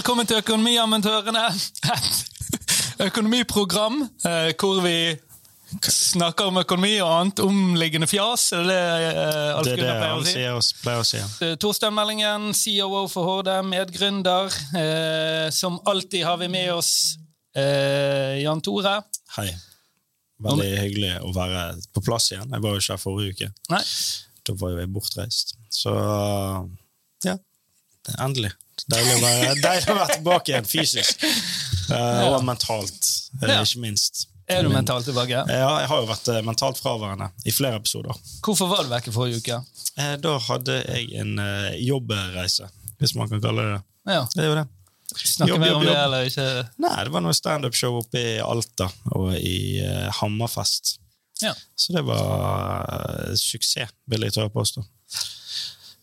Velkommen til Økonomiamatørene. Et økonomiprogram eh, hvor vi snakker om økonomi og annet omliggende fjas. Er det det eh, Alf Det er det Gunnar pleier å si? pleier å si. Eh, Torstein Meldingen, COO for Horde, medgründer. Eh, som alltid har vi med oss Jan Tore. Hei. Veldig hyggelig å være på plass igjen. Jeg var jo ikke her forrige uke. Nei, Da var jeg bortreist. Så ja, endelig. Deilig å være, deilig å være tilbake igjen fysisk. uh, og mentalt, uh, ikke minst. er du mentalt tilbake? Ja, jeg har jo vært eh, mentalt fraværende i flere episoder. Hvorfor var du vekke forrige uke? Da hadde jeg en jobbreise, hvis man kan kalle det det. Ja, Det er jo det. Snakker vi om jobb, det, eller ikke? Nei, det var noe standup-show oppe i Alta og i uh, Hammerfest. Ja. Så det var uh, suksess, vil jeg tørre påstå.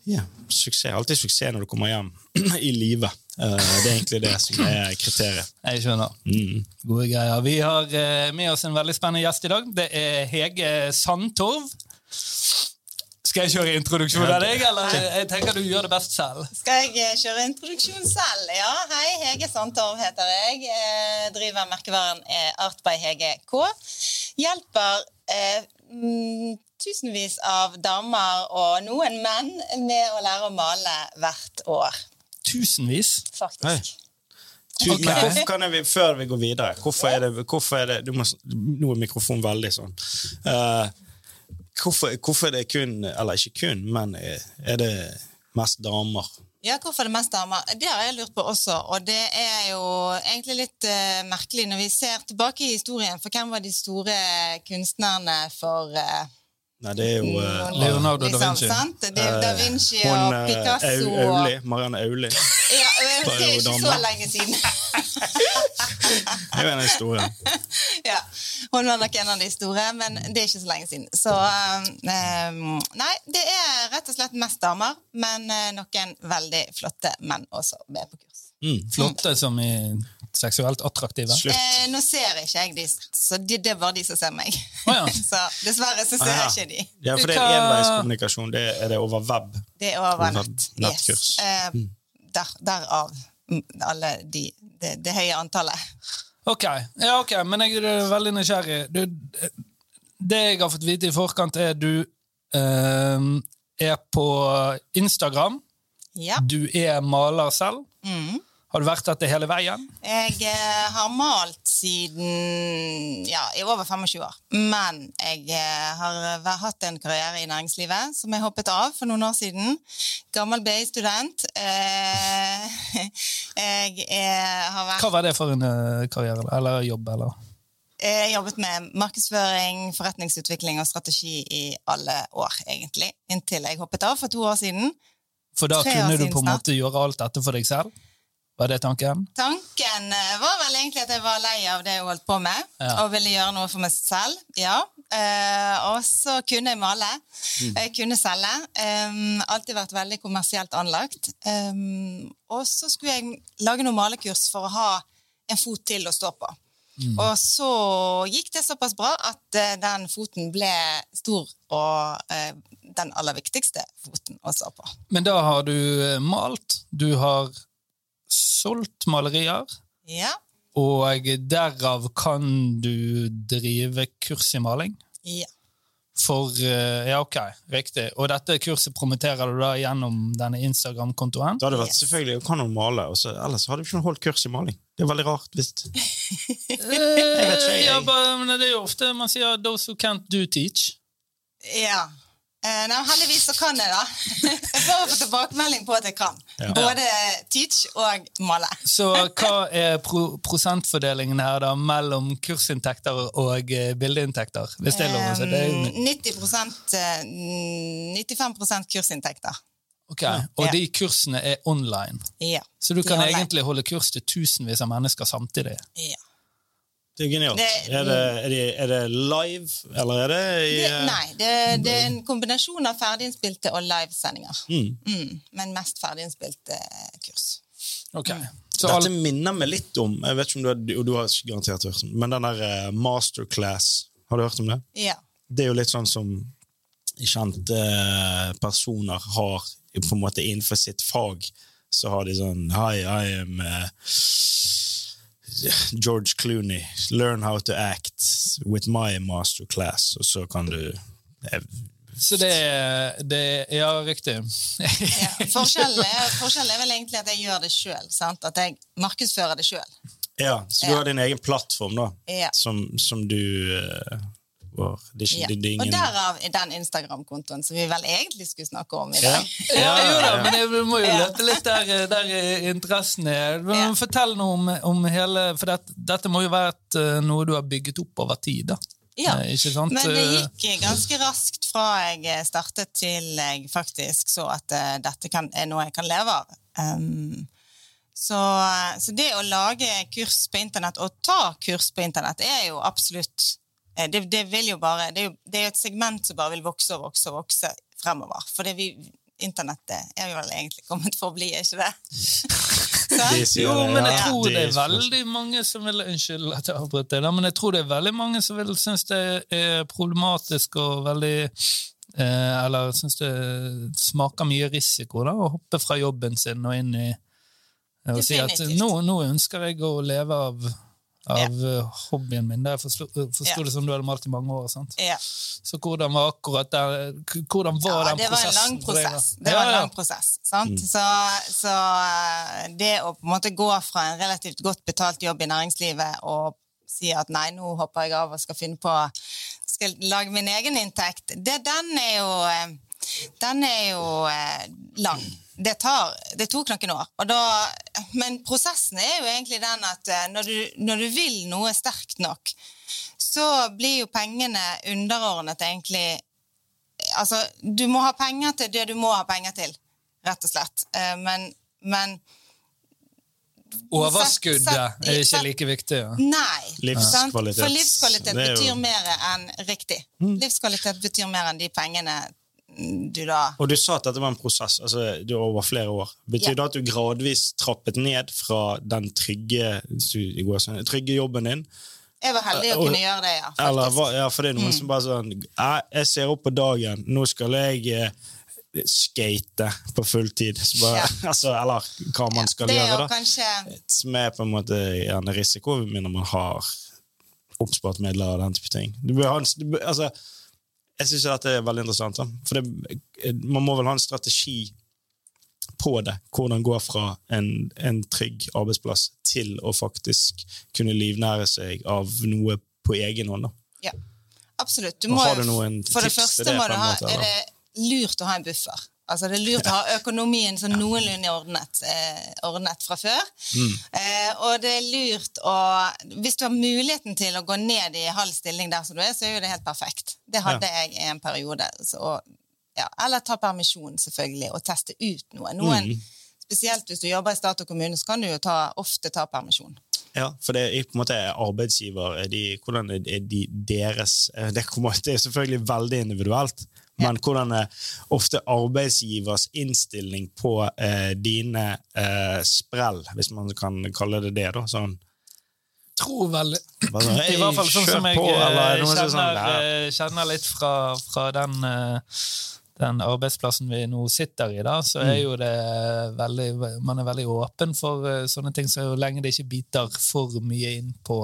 Ja, suksess. Alltid suksess når du kommer hjem i live. Eh, det er egentlig det som er kriteriet. Jeg skjønner. Mm. Gode greier. Vi har eh, med oss en veldig spennende gjest i dag. Det er Hege Sandtorv. Skal jeg kjøre introduksjon av deg, eller jeg tenker du gjør det best selv? Skal jeg eh, kjøre introduksjon selv? Ja, hei. Hege Sandtorv heter jeg. jeg driver merkevaren Art by Hege K. Hjelper eh, mm, tusenvis av damer og noen menn med å lære å male hvert år, Tusenvis. faktisk. Tu- Ok. Men kan jeg, før vi går videre, hvorfor er det, hvorfor er det du må, Nå er mikrofonen veldig sånn. Uh, hvorfor, hvorfor er det kun, eller ikke kun, men er det mest damer? Ja, hvorfor er det mest damer? Det har jeg lurt på også, og det er jo egentlig litt uh, merkelig når vi ser tilbake i historien, for hvem var de store kunstnerne for eh, Nei, det er jo uh, Leonardo da liksom, Vinci. Sant? Det er da Vinci hun og eh, Picasso Au- og Auli, Marianne Auli. Ja, det er jo ikke så lenge siden. Det er jo en av de store. ja, hun var nok en av de store, men det er ikke så lenge siden. Så um, Nei, det er rett og slett mest damer, men noen veldig flotte menn også med på kurs. Mm. Flotte som i seksuelt attraktive. Slutt. Eh, nå ser ikke jeg de, så de, det var de som ser meg. Oh, ja. så dessverre så ser Aha. jeg ikke de. Ja, for det er enveiskommunikasjon. Det er det over web. Det er over nett. nettkurs. Yes. Eh, der, derav mm, alle de, det, det høye antallet. Ok, ja, ok, men jeg er veldig nysgjerrig. Du, det jeg har fått vite i forkant, er at du eh, er på Instagram. Ja. Du er maler selv. Mm. Har du vært dette hele veien? Jeg eh, har malt siden ja, i over 25 år. Men jeg eh, har hatt en karriere i næringslivet som jeg hoppet av for noen år siden. Gammel BI-student. Eh, jeg eh, har vært Hva var det for en karriere eller jobb? eller? Jeg jobbet med markedsføring, forretningsutvikling og strategi i alle år, egentlig. Inntil jeg hoppet av for to år siden. For da kunne du på en måte gjøre alt dette for deg selv? Var det tanken? Tanken eh, var vel egentlig at jeg var lei av det jeg holdt på med, Ja. og ville gjøre noe for meg selv. Ja. Uh, og så kunne jeg male. Jeg kunne selge. Um, alltid vært veldig kommersielt anlagt. Um, og så skulle jeg lage noen malekurs for å ha en fot til å stå på. Og så gikk det såpass bra at uh, den foten ble stor og uh, den aller viktigste foten å stå på. Men da har du malt, du har solgt malerier, Ja. og derav kan du drive kurs i maling? ja. For eh, Ja, ok, riktig. Og dette kurset promoterer du da gjennom denne Instagram-kontoen? Det hadde vært Yes. selvfølgelig Kan hun male? Og så, ellers hadde du ikke holdt kurs i maling. Det er veldig rart jeg- ja, men det er jo ofte man sier 'those who can't do teach'. Ja. Eh, nei, heldigvis så kan jeg, da. Jeg får få tilbakemelding på at jeg kan. Ja. Både teach og male. Så hva er pro prosentfordelingen her da mellom kursinntekter og eh, bildeinntekter? Hvis det er lov å si. Det er jo, Um, 90 eh, 95 kursinntekter. ok, Og Ja. de kursene er online. Ja. Så du kan egentlig holde kurs til tusenvis av mennesker samtidig. ja. Det er genialt. Det- er, det, er, det, er det live, eller er det i Det, eh, nei, det, det er en kombinasjon av ferdiginnspilte og livesendinger. Mm. Mm, men mest ferdiginnspilte kurs. Ok. Mm. Så Dette minner meg litt om Jeg vet ikke om du har, du har garantert hørt om men den der eh, masterclass, har du hørt om det? Ja. Det er jo litt sånn som kjente eh, personer har på en måte innenfor sitt fag så har de sånn Hi, I am uh, George Clooney. Learn how to act with my masterclass. Og så kan du eh, Så det, det Ja, riktig. Ja. Forskjellen, er, forskjellen er vel egentlig at jeg gjør det sjøl. At jeg markedsfører det sjøl. Ja, så du Ja. har din egen plattform, da, Ja. som, som du var det er ikke, Ja. det, det er Og ingen derav den Instagram-kontoen som vi vel egentlig skulle snakke om i dag. Ja, jo da, men jeg må jo Ja. litt der, der interessen er. Men Ja. Fortell noe om, om hele For dette, dette må jo være et, eh, noe du har bygget opp over tid, da. Ja. Eh, Ikke sant? Men det Eh, gikk ganske raskt fra jeg startet til jeg faktisk så at dette kan, er noe jeg kan leve av. Um, så, så det å lage kurs på internett og ta kurs på internett er jo absolutt det, det vil jo bare det er jo, det er jo et segment som bare vil vokse og vokse og vokse fremover. For det vi, internettet er jo vel egentlig kommet for å bli, er ikke det? Jo, men jeg tror det er veldig mange som vil Unnskyld at jeg avbrøt det, men jeg tror det er veldig mange som vil synes det er problematisk og veldig eh, Eller synes det smaker mye risiko da, å hoppe fra jobben sin og inn i eh, og si at nå, nå ønsker jeg å leve av, av ja. hobbyen min. Jeg forsto forsto Ja. det som du hadde malt i mange år. sant? Ja. Så hvordan var akkurat den, hvordan var Ja, den det var en lang prosessen? prosess. Det var en lang prosess, sant? Så, så eh, det å på en måte gå fra en relativt godt betalt jobb i næringslivet og si at nei, nå hopper jeg av og skal finne på skal lage min egen inntekt, det, den er jo eh, den er jo eh, lang. Det, tar, det tok noen år. Da, men prosessen er jo egentlig den at eh, når du, når du vil noe sterkt nok, så blir jo pengene underordnet egentlig Altså, du må ha penger til det du må ha penger til, rett og slett. Men, men Overskuddet er ikke like viktig. Ja. Nei. Livskvalitet. For livskvalitet jo- betyr mer enn riktig. Livskvalitet betyr mer enn de pengene du da Og du sa at dette var en prosess altså, du var over flere år. Betyr Ja. det at du gradvis trappet ned fra den trygge, trygge jobben din? Jeg var heldig å kunne gjøre det, ja. Eller, ja, for det er noen som bare sånn Jeg ser opp på dagen, nå skal jeg eh, skate på fulltid. Bare, Ja. altså, eller hva man skal det er gjøre, da. kanskje Som er på en måte gjerne risiko, når man har oppspart midler og den type ting. Du bør ha en, du bør, altså, jeg syns dette er veldig interessant. Da. For det, man må vel ha en strategi på det. Hvordan gå fra en, en trygg arbeidsplass til å faktisk kunne livnære seg av noe på egen hånd. Da. Ja, absolutt. Du må, har du noen for det tips til første det må du ha, er det lurt å ha en buffer. Altså Det er lurt å ha økonomien sånn noenlunde ordnet, eh, ordnet fra før. Mm. Eh, og det er lurt å Hvis du har muligheten til å gå ned i halv stilling der som du er, så er jo det helt perfekt. Det hadde jeg i en periode. Så, ja, eller ta permisjon, selvfølgelig, og teste ut noe. Noen, Mm. Spesielt hvis du jobber i stat og kommune, så kan du jo ta, ofte ta permisjon. Ja, for det er på en måte arbeidsgiver er de, Hvordan er er de deres eh, det, kommer, det er selvfølgelig veldig individuelt, men hvordan er ofte arbeidsgivers innstilling på eh, dine eh, sprell, hvis man kan kalle det det? da, sånn, tror vel I hvert fall sånn som jeg på», eh, er kjenner, sånn, eh, kjenner litt fra, fra den, eh, den arbeidsplassen vi nå sitter i, da, så Mm. er jo det veldig Man er veldig åpen for sånne ting, så lenge det ikke biter for mye inn på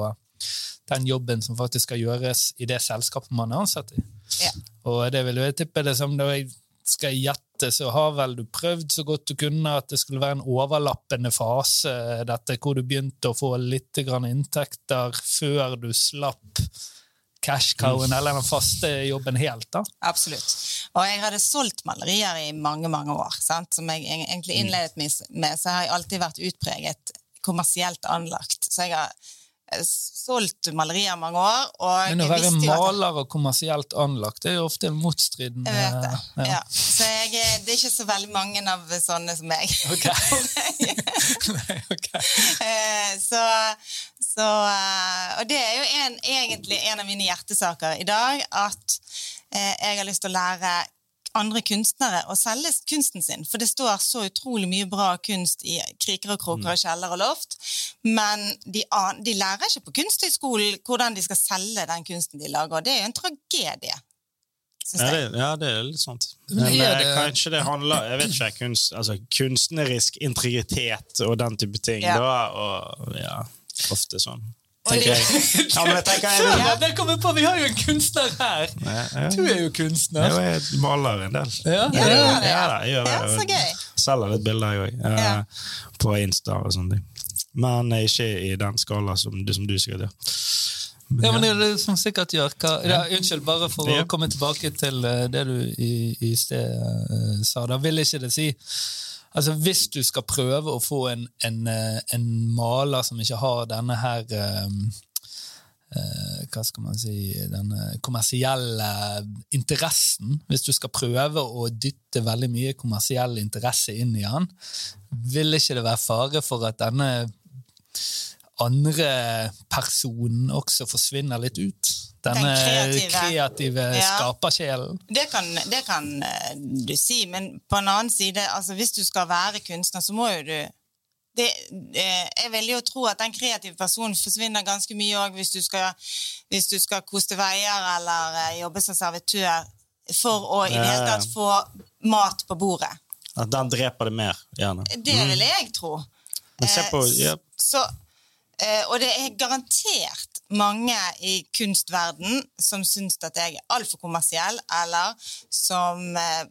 den jobben som faktisk skal gjøres i det selskapet man er ansatt i. Ja. Og det vil jo jeg tippe det som da jeg skal gjette, så har vel du prøvd så godt du kunne at det skulle være en overlappende fase, dette hvor du begynte å få litt grann inntekter før du slapp cash-cowen eller den faste jobben helt. da. Absolutt. Og jeg hadde solgt malerier i mange mange år, sant? som jeg egentlig innledet med, med, så har jeg alltid vært utpreget kommersielt anlagt. Så jeg har solgt malerier mange år, Men å være maler og kommersielt anlagt det er jo ofte en motstridende jeg vet det. ja. Ja. Så jeg, det er ikke så veldig mange av sånne som meg. Ok. Nei, ok. Eh, så, så eh, Og det er jo en, egentlig en av mine hjertesaker i dag, at eh, jeg har lyst til å lære andre kunstnere å selge kunsten sin. For det står så utrolig mye bra kunst i kriker og kroker og kjeller og loft. Men de, an- de lærer ikke på Kunsthøgskolen hvordan de skal selge den kunsten de lager. Og det er jo en tragedie. Ja, det, ja, det er litt sant. Men eh, det- kanskje det handler Jeg vet ikke, kunst, altså, kunstnerisk integritet og den type ting. Ja. Da, og ja, ofte sånn. Tenker jeg. Ja, men jeg tenker jeg, ja, jeg, på, Vi har jo en kunstner her! jeg, Du er jo kunstner. Jo, jeg maler en del. Ja, Ja, Ja, ja. da, jeg gjør det. Ja, så gøy. Selger litt bilder, jeg òg. Ja. På Insta og sånne ting. Men ikke i den skala som, du- som du sikkert gjør. Ja, men det er det som sikkert gjør hva, ja, Unnskyld, bare for Ja. å komme tilbake til eh, det du i, i sted eh, sa. Da vil ikke det si Altså, Hvis du skal prøve å få en, en, eh, en maler som ikke har denne her um, uh, Hva skal man si Denne kommersielle interessen. Hvis du skal prøve å dytte veldig mye kommersiell interesse inn i han, vil ikke det være fare for at denne andre personen også forsvinner litt ut. Denne kreative. kreative, Ja. skapersjelen. Det kan, det kan eh, du si, men på en annen side, altså hvis du skal være kunstner, så må jo du det, eh, jeg vil jo tro at den kreative personen forsvinner ganske mye òg hvis, hvis du skal koste veier eller eh, jobbe som servitør for å i det hele tatt få mat på bordet. At den dreper det mer, gjerne. Det vil jeg tro. På, Eh, ja. så, eh, og det er garantert mange i kunstverden som syns at jeg er altfor kommersiell, eller som eh,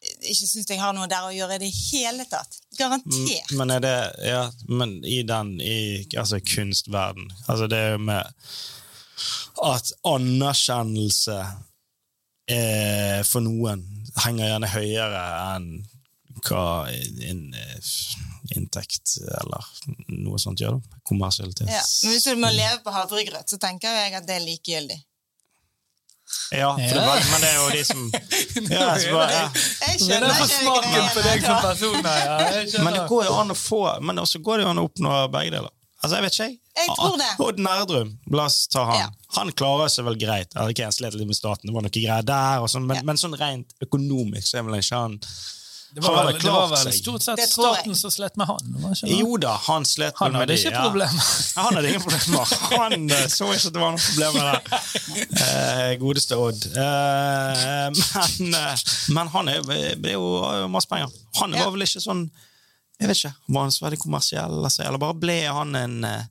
ikke syns jeg har noe der å gjøre i det hele tatt. Garantert. Men er det Ja, men i den i altså kunstverden Altså det er jo med at anerkjennelse eh, for noen henger gjerne høyere enn hva en eh, inntekt eller noe sånt gjør. da. Kommersialitet. Ja. Men hvis du må leve på havregrøt, så tenker jeg at det er likegyldig. Ja, for det var, men det er jo de som ja, så bare, ja. Jeg skjønner er ikke. Jeg skjønner. Men det går jo an å få Men også går det jo an å oppnå begge deler. Altså, jeg vet ikke, jeg. Jeg tror det. Odd Nerdrum, la oss ta han. Ja. Han klarer seg vel greit. Eller, ok, Han slet litt med staten, det var noe greier der, og sånn, men, Ja. men sånn rent økonomisk så er vel ikke han det var, vel, det var vel stort sett Det staten som slet med han. Jo da, han slet Han med de, ikke ja. problemer. Han hadde ingen problemer. Han eh, så ikke at det var noen problemer der. Eh, godeste Odd. Eh, men, eh, men han er, det er jo masse penger. Han var vel ikke sånn Jeg vet ikke, Var han så veldig kommersiell? Altså, eller bare ble han en eh,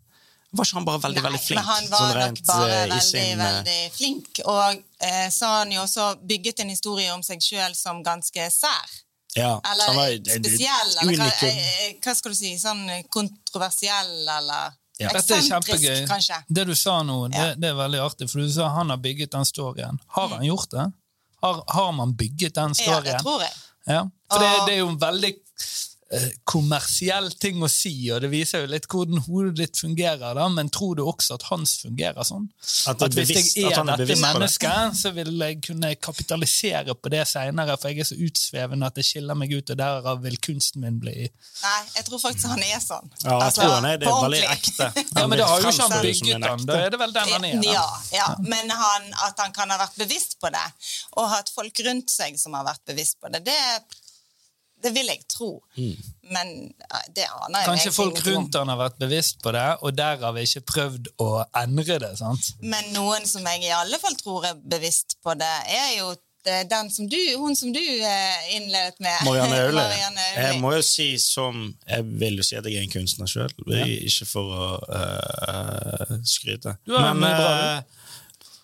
Var ikke han bare veldig, veldig flink? Men han var sånn nok bare veldig, sin, veldig flink. Og eh, så har han jo også bygget en historie om seg sjøl som ganske sær. Ja, Eller han var, eh, spesiell, eller hva, unikum. eh, hva skal du si? Sånn kontroversiell, eller Ja. Eksentrisk, kanskje. Det du sa nå, det, Ja. det er veldig artig, for du sa han har bygget den storyen. Har han gjort det? Har, har man bygget den storyen? Ja, det tror jeg. Ja, for det, Og- det er jo veldig eh, kommersiell ting å si, og det viser jo litt hvordan hodet ditt fungerer, da, men tror du også at hans fungerer sånn? At At hvis bevisst- jeg er er dette bevisst det. mennesket, så vil jeg kunne kapitalisere på det seinere, for jeg er så utsvevende at det skiller meg ut, og derav vil kunsten min bli Nei, jeg tror faktisk han er sånn. Ja, jeg Altså, tror han er det er veldig ekte. Ja, men da har jo ikke han bygget en den, da er det vel den han er? da. Ja, ja. men han, at han kan ha vært bevisst på det, og hatt folk rundt seg som har vært bevisst på det, det, det vil jeg tro. Men det aner jeg Kanskje folk rundt han har vært bevisst på det, og derav ikke prøvd å endre det. sant? Men noen som jeg i alle fall tror er bevisst på det, er jo eh, den som du, hun som du eh, innledet med. Marianne Aule. Jeg må jo si som Jeg vil jo si at jeg er en kunstner sjøl, ikke for å uh, skryte. Du jo Men mye bra, eh,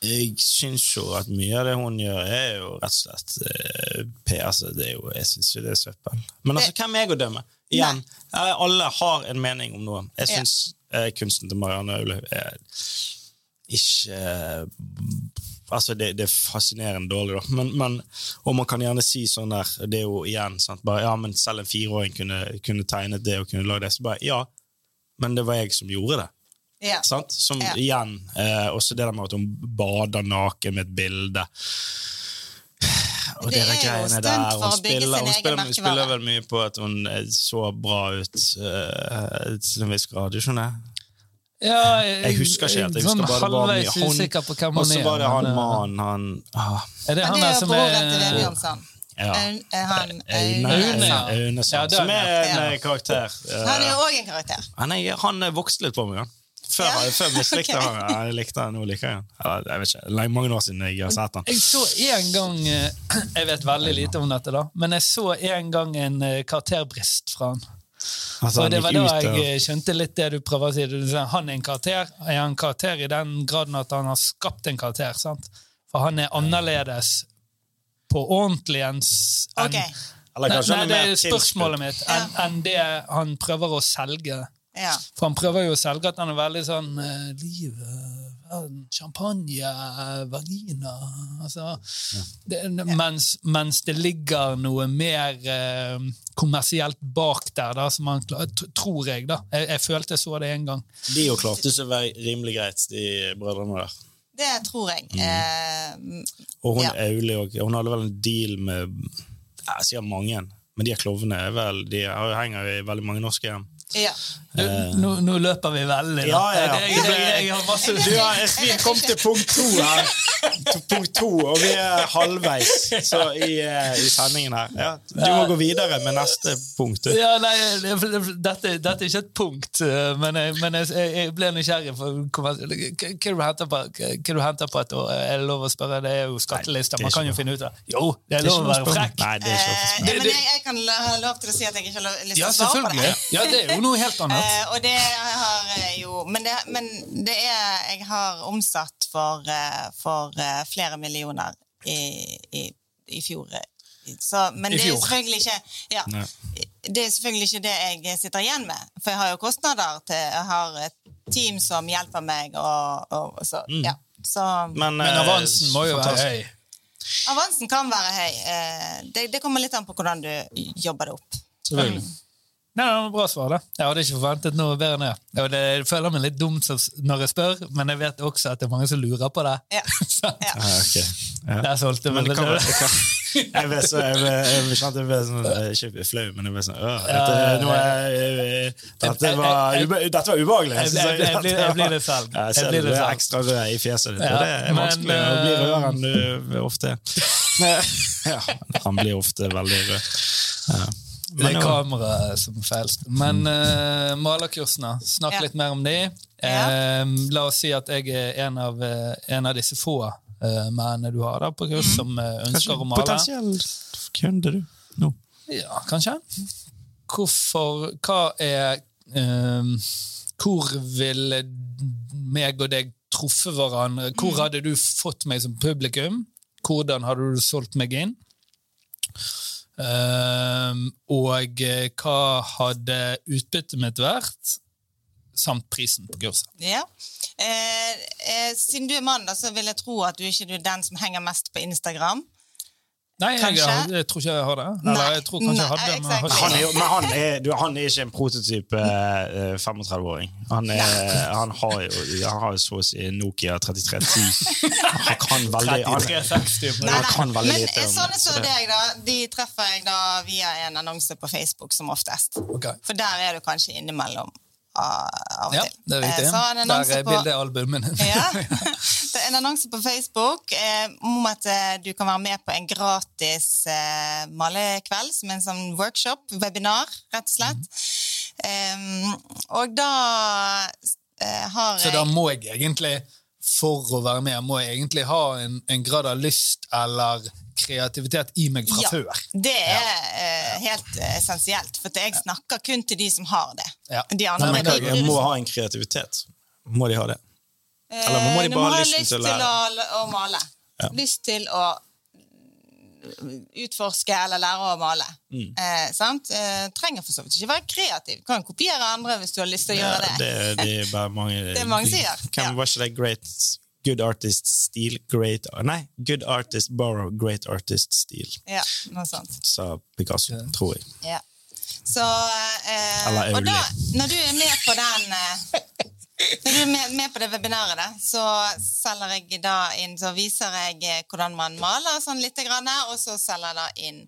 jeg syns jo at mye av det hun gjør, er jo rett og slett eh, P. Altså, det er jo, jeg syns jo det er søppel. Men altså, hvem er jeg å dømme? Igjen, Nei. alle har en mening om noe. Jeg Ja. syns eh, kunsten til Marianne Aulaug er ikke eh, Altså, det, det er fascinerende dårlig, da. Men, men, og man kan gjerne si sånn der Det er jo igjen sant, bare, Ja, men selv en fireåring kunne, kunne tegnet det og kunne lagd det. Så bare Ja, men det var jeg som gjorde det. Ja. Sant? Som Ja. igjen eh, Også det der med at hun bader naken med et bilde. Og Det er jo stunt der. for Hun spiller, sin hun egen spiller, hun spiller vel mye på at hun så bra ut uh, til en viss grad. Du skjønner? Ja, jeg, Jeg husker ikke helt. Jeg sånn husker bare det var mye. halvveis usikker på hvem Og så var det han eh, mannen, han ah, Er det han det der er som broren til er Ja. Aune- eh, Han Aune ja. Ja, Sand, som er en ja. karakter. Han er jo òg en karakter. han, er, han er vokst litt på meg, han. Før, Ja. før mislikte Ok. han ja, Jeg likte han, nå liker jeg. Jeg vet ikke, mange år siden jeg har sett han. Jeg så en gang eh, Jeg vet veldig lite om dette, da, men jeg så en gang en eh, karakterbrist fra han. Altså, Og det var da ut, jeg eh, skjønte litt det du prøver å si. Du sier, Han er en karakter. Er han en karakter i den graden at han har skapt en karakter? sant? For han er annerledes på ordentlig enn okay. Nei, kanskje nei, det er spørsmålet mitt. Enn en det han prøver å selge. Ja. For han prøver jo å selge at han er veldig sånn Liv, verden, champagne, eh, vagina altså, det, mens, mens det ligger noe mer eh, kommersielt bak der, da, som han klar- tror jeg. da. Jeg, jeg følte jeg så det en gang. De jo klarte seg rimelig greit, de brødrene der. Det tror jeg. Eh, Og hun Ja. Auli òg. Hun hadde vel en deal med Jeg sier mange, men de klovnene er vel, de henger i veldig mange norske hjem. Ja. Du, nå, nå løper vi veldig. Eh. Ja, ja, ja. Jeg, jeg, jeg, har masse Du, ja, vi kom til punkt to her. Punkt to, og vi er halvveis så i, eh, i sendingen her. Ja, du må gå videre med neste punkt. Ja, nei, dette, dette er ikke et punkt, eh, men jeg, men jeg, jeg ble nysgjerrig. for hva hva du henter på, hva du henter på et år? Er det lov å spørre? Det er jo skattelister, er man kan jo finne ut av. Jo, det er lov å være frekk. Nei, det er ikke lov å Eh, spørre. men jeg, jeg kan ha lov til å si at jeg ikke har lyst Ja, til å svare på det. Ja, det er jo noe helt annet. Eh, og det har jeg jo Men det, men det er Jeg har omsatt for, eh, for eh, flere millioner i, i, i fjor. Så, men det er selvfølgelig ikke ja, Det er selvfølgelig ikke det jeg sitter igjen med. For jeg har jo kostnader til Jeg har et team som hjelper meg, og, og så, ja. Så Men, Men eh, avansen må jo være høy. avansen kan være høy. Eh, det, det kommer litt an på hvordan du jobber det opp. Selvfølgelig. Nei, det var bra svar, da. Jeg hadde ikke forventet noe bedre enn det. Og det jeg føler meg litt dum når jeg spør, men jeg vet også at det er mange som lurer på det. Ja. Ja. Ah, okay. Ja. Der solgte vi det jeg, ble så jeg ble, jeg ble, jeg ble sånn, eh, Ikke flau, men jeg ble sånn øh, dette, nå er, dette, var, dette var ubehagelig. Jeg- jeg- jeg blir- jeg blir det selv. Jeg ser blir du det er ekstra rød i fjeset ditt. Det er men, vanskelig å bli eh, rødere enn du ofte er. Ja, han blir ofte veldig rød. Ja. Det er kameraet som feiler. Men uh, malerkursene, snakk Ja. litt mer om de. Eh, la oss si at jeg er en av, eh, en av disse få uh, mennene du har da på kurs mm. som ønsker Kanskje å male. potensiell kunde, du. Nå. Ja, kanskje. Hvorfor Hva er ehm, Hvor ville meg og deg truffet hverandre? Hvor Mm. hadde du fått meg som publikum? Hvordan hadde du solgt meg inn? Ehm, og eh, hva hadde utbyttet mitt vært? Samt prisen på kurset. Ja. Eh, eh, siden du er mann, da, så vil jeg tro at du ikke er den som henger mest på Instagram. Nei, jeg, jeg, jeg tror ikke jeg har det. Eller jeg tror kanskje jeg hadde det, men exactly. Han er, men han er, du, han er ikke en prototyp eh, 35-åring. Han, er- han, har jo, han har så å si Nokia 3310. Han kan veldig han, 3360. Nei, Han kan veldig Men lite om sånne som så deg, da, de treffer jeg da via en annonse på Facebook som oftest. Okay. For der er du kanskje innimellom av og Ja, til. det er viktig. Så en Der er bildealbumen. Ja. Det er en annonse på Facebook eh, om at eh, du kan være med på en gratis eh, malekveld, som en sånn workshop, webinar, rett og slett. Mm. Um, og da eh, har Så da må jeg egentlig, for å være med, må jeg egentlig ha en, en grad av lyst eller kreativitet i meg fra Ja, før. Det er ja. helt eh, essensielt, for jeg snakker kun til de som har det. Ja. De andre Nei, men de må ha en kreativitet. Må de ha det? Eller må de Eh, bare ha lyst til å lære? å, å male. Ja. Lyst til å utforske eller lære å male. Mm. Eh, sant? Eh, trenger for så vidt ikke være kreativ. Kan kopiere andre hvis du har lyst til å gjøre det. det, det er bare mange Det er mange sier. Kan, ja. Ikke det great Good artist steal, great Nei, good artist borrow, great artist steal, Ja, noe sånt. sa Picasso, tror jeg. Ja. Så eh, Eller Og da, når du er med på den eh, Når du er med, med på det webinaret, da, så selger jeg da inn Så viser jeg eh, hvordan man maler sånn lite grann, og så selger jeg da inn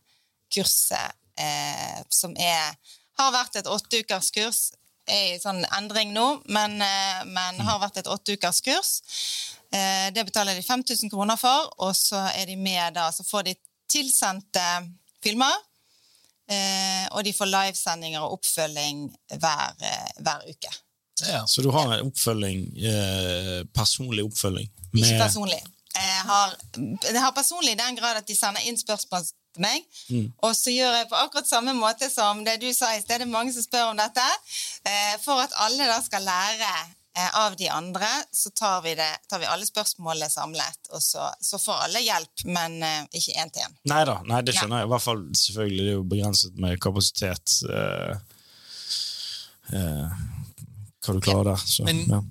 kurset eh, som er Har vært et åtteukerskurs. Er i sånn endring nå, men, eh, men har vært et åtteukerskurs. Eh, det betaler de 5000 kroner for, og så er de med da, så får de tilsendte filmer. Eh, og de får livesendinger og oppfølging hver, eh, hver uke. Ja. Så du har oppfølging, eh, personlig oppfølging. Ikke personlig. Jeg har, jeg har personlig i den grad at de sender inn spørsmål til meg, Mm. og så gjør jeg på akkurat samme måte som det du sa i sted. Det er mange som spør om dette. Eh, for at alle da skal lære av de andre, så tar vi, det, tar vi alle spørsmålene samlet, og så, så får alle hjelp, men eh, ikke én til én. Nei da, nei, det skjønner jeg. I hvert fall selvfølgelig, det er jo begrenset med kapasitet. eh, eh, hva du klarer der. Så, Men- ja.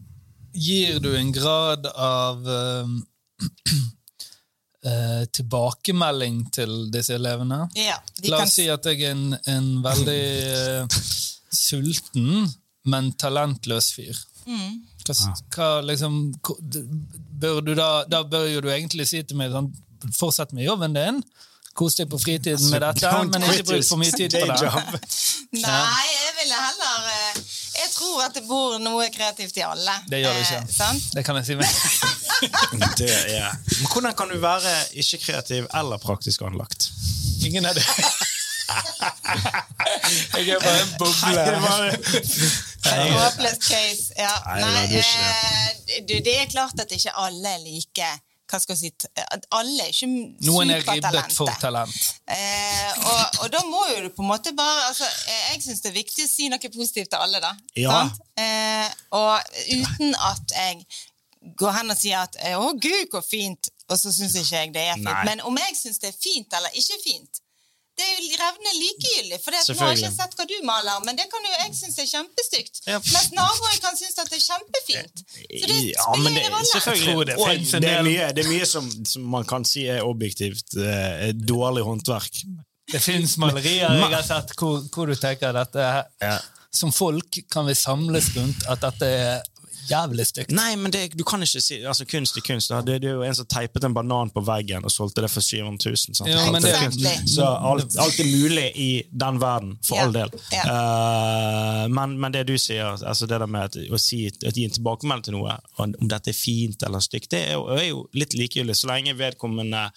Gir du en grad av eh, eh, tilbakemelding til disse elevene? Ja, La kan oss si at jeg er en, en veldig eh, sulten, men talentløs fyr. Mm. Hva, hva liksom bør du da, da bør jo du egentlig si til meg sånn Fortsett med jobben din. Kos deg på fritiden med dette, men ikke bruk for mye tid på det. Nei, jeg ville heller eh, Jeg tror at det bor noe kreativt i alle. Det gjør det Eh, ikke. Eh, Det kan jeg si meg. Det er. Men hvordan kan du være ikke kreativ eller praktisk anlagt? Ingen av det. Jeg er bare en boble. Håpløst case. Ja. Nei, eh, du, det er klart at ikke alle er like hva skal jeg si, Alle er ikke Noen er ribbet for talent. Eh, og, og da må jo du på en måte bare altså, eh, Jeg syns det er viktig å si noe positivt til alle, da. Ja. Eh, og uten at jeg går hen og sier at 'Å, gud, hvor fint', og så syns ikke jeg det er fint. Nei. Men om jeg syns det er fint eller ikke fint, det er jo revne likegyldig. For nå har jeg ikke sett hva du maler, men det kan jo jeg synes er kjempestygt. Ja. Mens naboen kan synes at det er kjempefint. Så det Ja, spiller ingen rolle. Det er mye, det er mye som, som man kan si er objektivt eh, dårlig håndverk. Det fins malerier jeg har sett hvor, hvor du tenker dette Ja. Som folk kan vi samles rundt at dette er jævlig stygt. Nei, men det, du kan ikke si altså Kunst er kunst. da. Det, det er jo en som teipet en banan på veggen og solgte det for 700 000. Sant? Ja, Alt er kunst. Så alt, alt er mulig i den verden, for Ja, all del. ja. Uh, men, men det du sier, altså det der med at, å, si, å gi en tilbakemelding til noe, om dette er fint eller stygt, det er jo, er jo litt likegyldig. Så lenge vedkommende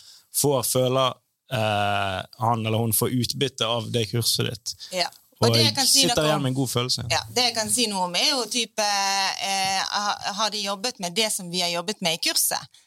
får føler Uh, han eller hun får utbytte av det kurset ditt, Ja. Og, Og det jeg si sitter igjen med en god følelse. Ja, Det jeg kan si noe om, er jo type eh, Har de jobbet med det som vi har jobbet med i kurset?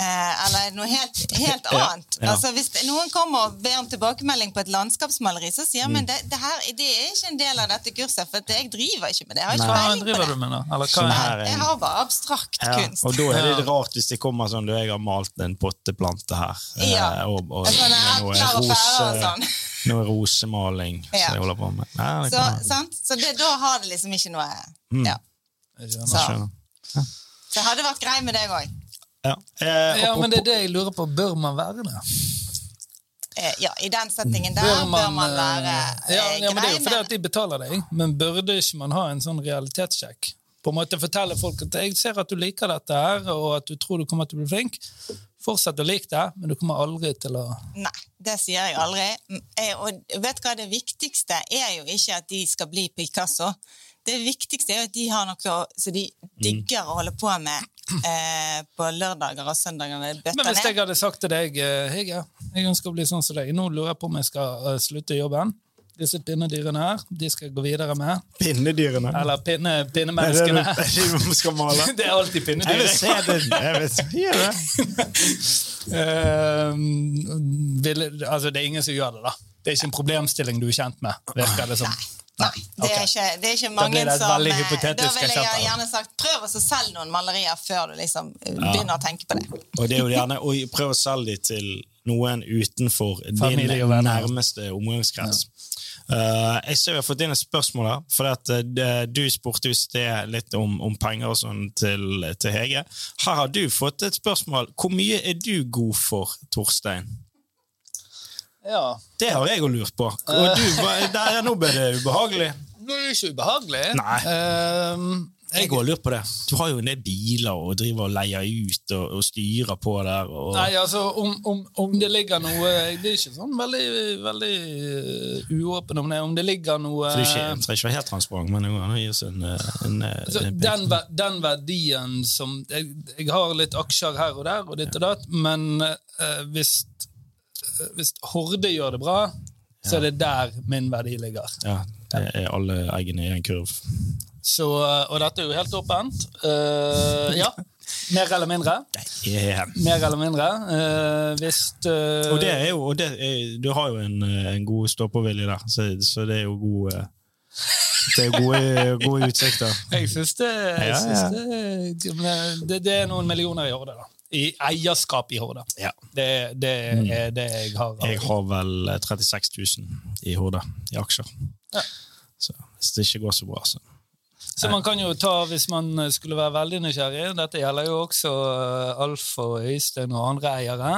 Eh, eller er noe helt, helt annet? ja. Altså, hvis noen kommer og ber om tilbakemelding på et landskapsmaleri, så sier jeg Mm. men det, det, her, det er ikke en del av dette kurset, for jeg driver ikke med det. Jeg har ikke Hva peiling på det. du med, da? Eller Sånn hva her er Jeg har bare abstrakt Ja, kunst. og da er det litt rart hvis det kommer sånn du, jeg har malt en potteplante her. eh, Ja. og, og, og sånn, noe og og rose- sånn. Noe rosemaling Ja. som jeg holder på med. Nei, det Så, sant? så det, da har det liksom ikke noe Mm. ja. Jeg skjønner. Så, Skjønner. så jeg hadde vært grei med deg òg. Ja. Eh, Ja, men det er det jeg lurer på. Bør man være det? Eh, ja, I den settingen der Bør bør man eh, være eh, ja, ja, men Det er jo fordi at de betaler deg, men burde ikke man ha en sånn realitetssjekk? På en måte Fortelle folk at jeg ser at du liker dette her, og at du tror du kommer til å bli flink. Fortsett å like det, men du kommer aldri til å Nei, det sier jeg aldri. Mm, eh, Og vet du hva, det viktigste er jo ikke at de skal bli Picasso. Det viktigste er jo at de har noe som de digger å holde på med eh, på lørdager og søndager Men bøtter hvis jeg hadde sagt til deg eh, Hege, jeg ønsker å bli sånn som deg, nå lurer jeg på om jeg skal eh, slutte jobben. Disse pinnedyrene her, de skal jeg gå videre med. Pinnedyrene. Eller pinne, pinnemenneskene. det er det vi skal male? Det er alltid Jeg vil se det. Jeg vil se det. uh, vil, altså, det er ingen som gjør det, da. Det er ikke en problemstilling du er kjent med, virker det som. Nei, det er, ikke, det er ikke mange da som eh, Da ville jeg eksempel. gjerne sagt prøv å selge noen malerier før du liksom eh, begynner å tenke på det. Og det er jo gjerne å prøv å selge dem til noen utenfor Familie din venner. nærmeste omgangskrets. Eh, jeg ser vi har fått inn et spørsmål her. For at, uh, Du spurte i sted litt om, om penger og sånn til, til Hege. Her har du fått et spørsmål. Hvor mye er du god for, Torstein? Ja. Det har jeg jo lurt på. Og du, der, nå ble det ubehagelig. Nå er det ikke ubehagelig. Nei. Um, Jeg har lurt på det. Du har jo en del biler og driver og leier ut og, og styrer på der. Og, Nei, altså, om, om, om det ligger noe Det er ikke sånn veldig, veldig uh, uåpen om det. Om det ligger noe For det er ikke, trenger ikke være helt transparent, men å gi oss en, eh, en, eh, Altså, en den, den verdien som jeg, jeg har litt aksjer her og der, og ditt og datt, men uh, hvis, eh, hvis Horde gjør det bra, så er det der min verdi ligger. Ja, det er alle eggene i en kurv. Så, og dette er jo helt åpent. Uh, ja. Mer eller mindre. Yeah. Mer eller mindre. Uh, hvis uh, Og det er jo, det er, du har jo en, en god stå-på-vilje der, så, så det er jo god uh, Det er gode, gode utsikter. Jeg syns det, Ja, ja. det, det, det er noen millioner i Horde. da. I eierskap i Horda. Ja. Det, det er det jeg har. Jeg har vel eh, 36 000 i Horda, i aksjer. Ja. Så hvis det ikke går så bra, så Så man kan jo ta, hvis man skulle være veldig nysgjerrig, dette gjelder jo også eh, Alf og Øystein og andre eiere,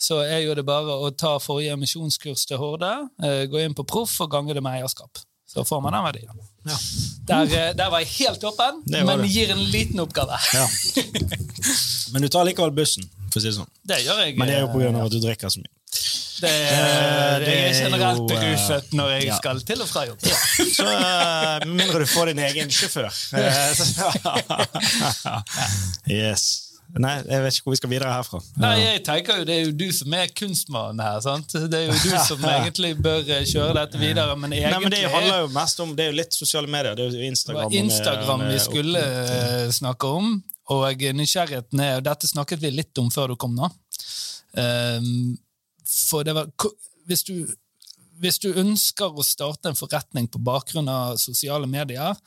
så er jo det bare å ta forrige emisjonskurs til Horde, eh, gå inn på Proff og gange det med eierskap. Så får man den verdien. Ja. Der, eh, der var jeg helt åpen, men gir en liten oppgave. ja. Men du tar likevel bussen, for å si det sånn. Det gjør jeg. Men det er jo eh, pga. at du drikker så mye. Det, Eh, det er er generelt eh, beruset når jeg ja. skal til og fra jobb. Så eh, Med mindre du får din egen sjåfør. Eh, yes. Nei, jeg vet ikke hvor vi skal videre herfra. Nei, jeg tenker jo Det er jo du som er kunstmannen her. sant? Det er jo du som egentlig bør eh, kjøre dette videre. Men egentlig Nei, men Det handler jo mest om Det er jo litt sosiale medier. Det er jo Instagram. Instagram vi skulle eh, snakke om. Og nysgjerrigheten er og Dette snakket vi litt om før du kom nå. Ehm, for det var Hvis du hvis du ønsker å starte en forretning på bakgrunn av sosiale medier,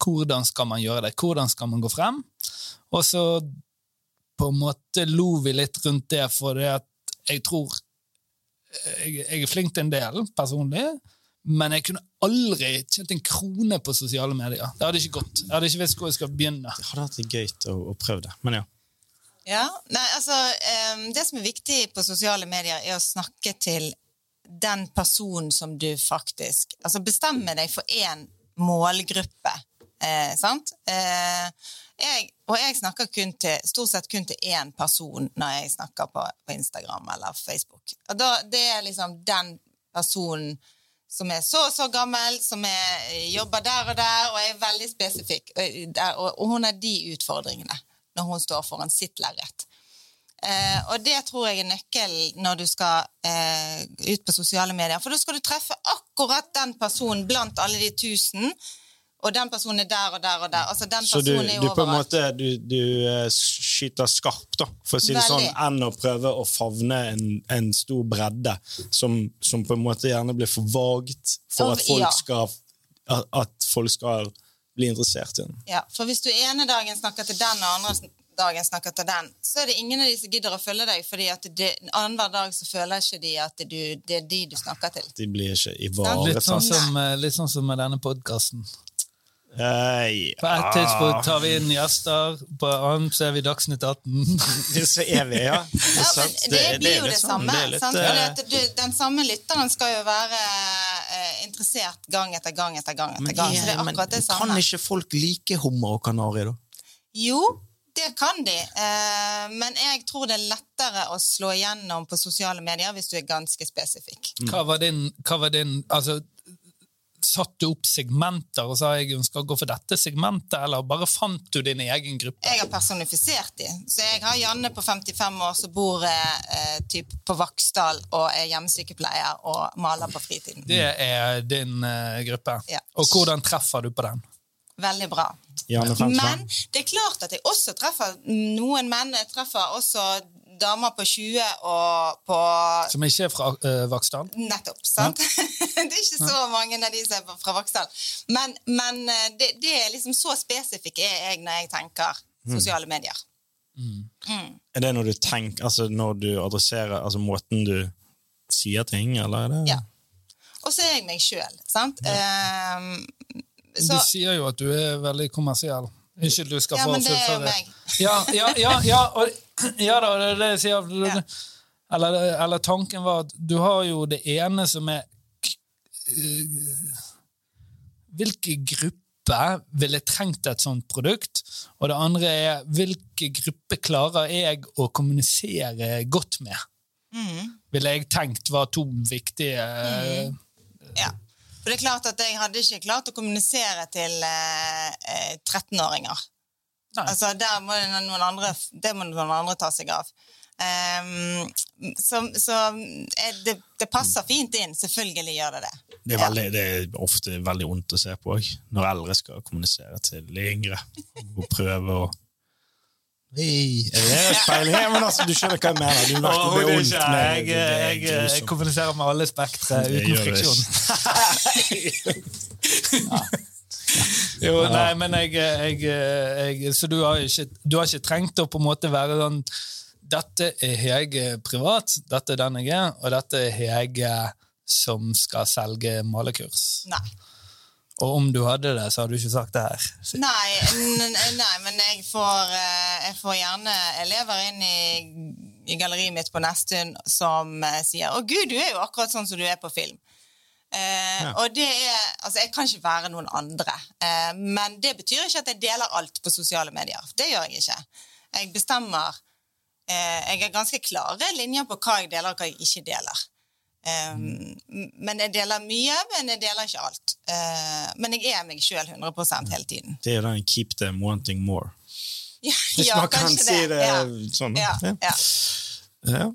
hvordan skal man gjøre det? Hvordan skal man gå frem? Og så på en måte lo vi litt rundt det, for det at jeg tror jeg, jeg er flink til en del personlig, men jeg kunne aldri tjent en krone på sosiale medier. Det hadde ikke gått. Jeg hadde ikke visst hvor jeg skal begynne. Det hadde vært gøy å, å prøve det. Men ja. Ja, nei, altså um, Det som er viktig på sosiale medier, er å snakke til den personen som du faktisk Altså bestemme deg for én målgruppe. Eh, sant? Eh, jeg, og jeg snakker til, stort sett kun til én person når jeg snakker på, på Instagram eller Facebook. Og da, det er liksom den personen som er så og så gammel, som er, jobber der og der, og er veldig spesifikk. Og, og, og hun har de utfordringene når hun står foran sitt lerret. Eh, og det tror jeg er nøkkelen når du skal eh, ut på sosiale medier. For da skal du treffe akkurat den personen blant alle de tusen, og den personen er der og der og der. Altså, den Så du, er du på en måte du, du eh, skyter skarpt, da, for å si det sånn, enn å prøve å favne en, en stor bredde som, som på en måte gjerne blir for vagt for at folk skal, at, folk skal bli interessert i den. Ja, for hvis du ene dagen snakker til den, og andre dagen snakker til den, så er det ingen av de som gidder å følge deg, fordi at det, annenhver dag så føler ikke de at du, det er de du snakker til. De blir ikke Litt ivaretatt. sånn som, eh, litt sånn som med denne podkasten. På et tidspunkt tar vi inn gjester, på et annet så er vi Dagsnytt 18. Så er vi, ja. Det, er Ja, det, det, blir jo det sånn, samme. det er litt, sant? eh, Fordi at du, den samme lytteren skal jo være eh, interessert gang etter gang etter gang. etter men, gang. Så det er akkurat det kan ikke folk like hummer og kanari, da? Jo, det kan de. Eh, men jeg tror det er lettere å slå igjennom på sosiale medier hvis du er ganske spesifikk. Hva var din, hva var din altså, Satt du opp segmenter og sa jeg ønsker å gå for dette segmentet, eller bare fant du din egen gruppe? Jeg har personifisert de. Så jeg har Janne på 55 år som bor eh, typ på Vaksdal og er hjemmesykepleier og maler på fritiden. Det er din eh, gruppe. Ja. Og hvordan treffer du på den? Veldig bra. Janne Men det er klart at jeg også treffer noen menn. Jeg treffer også damer på 20 og på Som ikke er fra uh, Vaksdal? Nettopp. sant? det er ikke så mange av de som er fra Vaksdal. Men, men eh, det, det er liksom så spesifikk er jeg når jeg tenker sosiale medier. Mm. Er det når du tenker, altså når du adresserer altså måten du sier ting, eller er det Ja. Og så er jeg meg sjøl, sant? Ehm, så, Du sier jo at du er veldig kommersiell. Unnskyld, du skal ja, få men det er jo fullføre. meg. Ja, ja, ja, ja, og, ja da, det er det jeg sier. Ja. Eller, eller tanken var at du har jo det ene som er eh, Hvilke grupper ville trengt et sånt produkt? Og det andre er hvilke grupper klarer jeg å kommunisere godt med? Mm. Ville jeg tenkt var to viktige Mm. Ja. For det er klart at jeg hadde ikke klart å kommunisere til eh, eh, 13-åringer. Altså, der må det noen andre, det må noen andre ta seg av. Um, så så eh, det, det passer fint inn. Selvfølgelig gjør det det. Det er, veldig, det er ofte veldig vondt å se på òg, når eldre skal kommunisere til de yngre. Og prøve å Hei, er det speiling? Ja, men altså, du skjønner hva jeg mener. Du merker det er vondt. Jeg, jeg, jeg kommuniserer med alle spektre uten gjør det. Jo, nei, men jeg, jeg, jeg Så du har, ikke, du har ikke trengt å på en måte være sånn Dette er jeg privat, dette er den jeg er, og dette er jeg som skal selge malekurs. Nei. Og om du hadde det, så hadde du ikke sagt det her. Nei, nei men jeg får, eh, jeg får gjerne elever inn i, i galleriet mitt på Nesttun som eh, sier 'Å, gud, du er jo akkurat sånn som du er på film'. Eh, Og det er Altså, jeg kan ikke være noen andre. Eh, men det betyr ikke at jeg deler alt på sosiale medier. Det gjør jeg ikke. Jeg bestemmer eh, Jeg har ganske klare linjer på hva jeg deler, og hva jeg ikke deler. Eh, m- men jeg deler mye, men jeg deler ikke alt. Eh, men jeg er meg sjøl 100% hele tiden. Det er den 'keep them wanting more'. Ja, Hvis ja, man kan si det Ja. sånn. Ja, Ja. ja. Ja.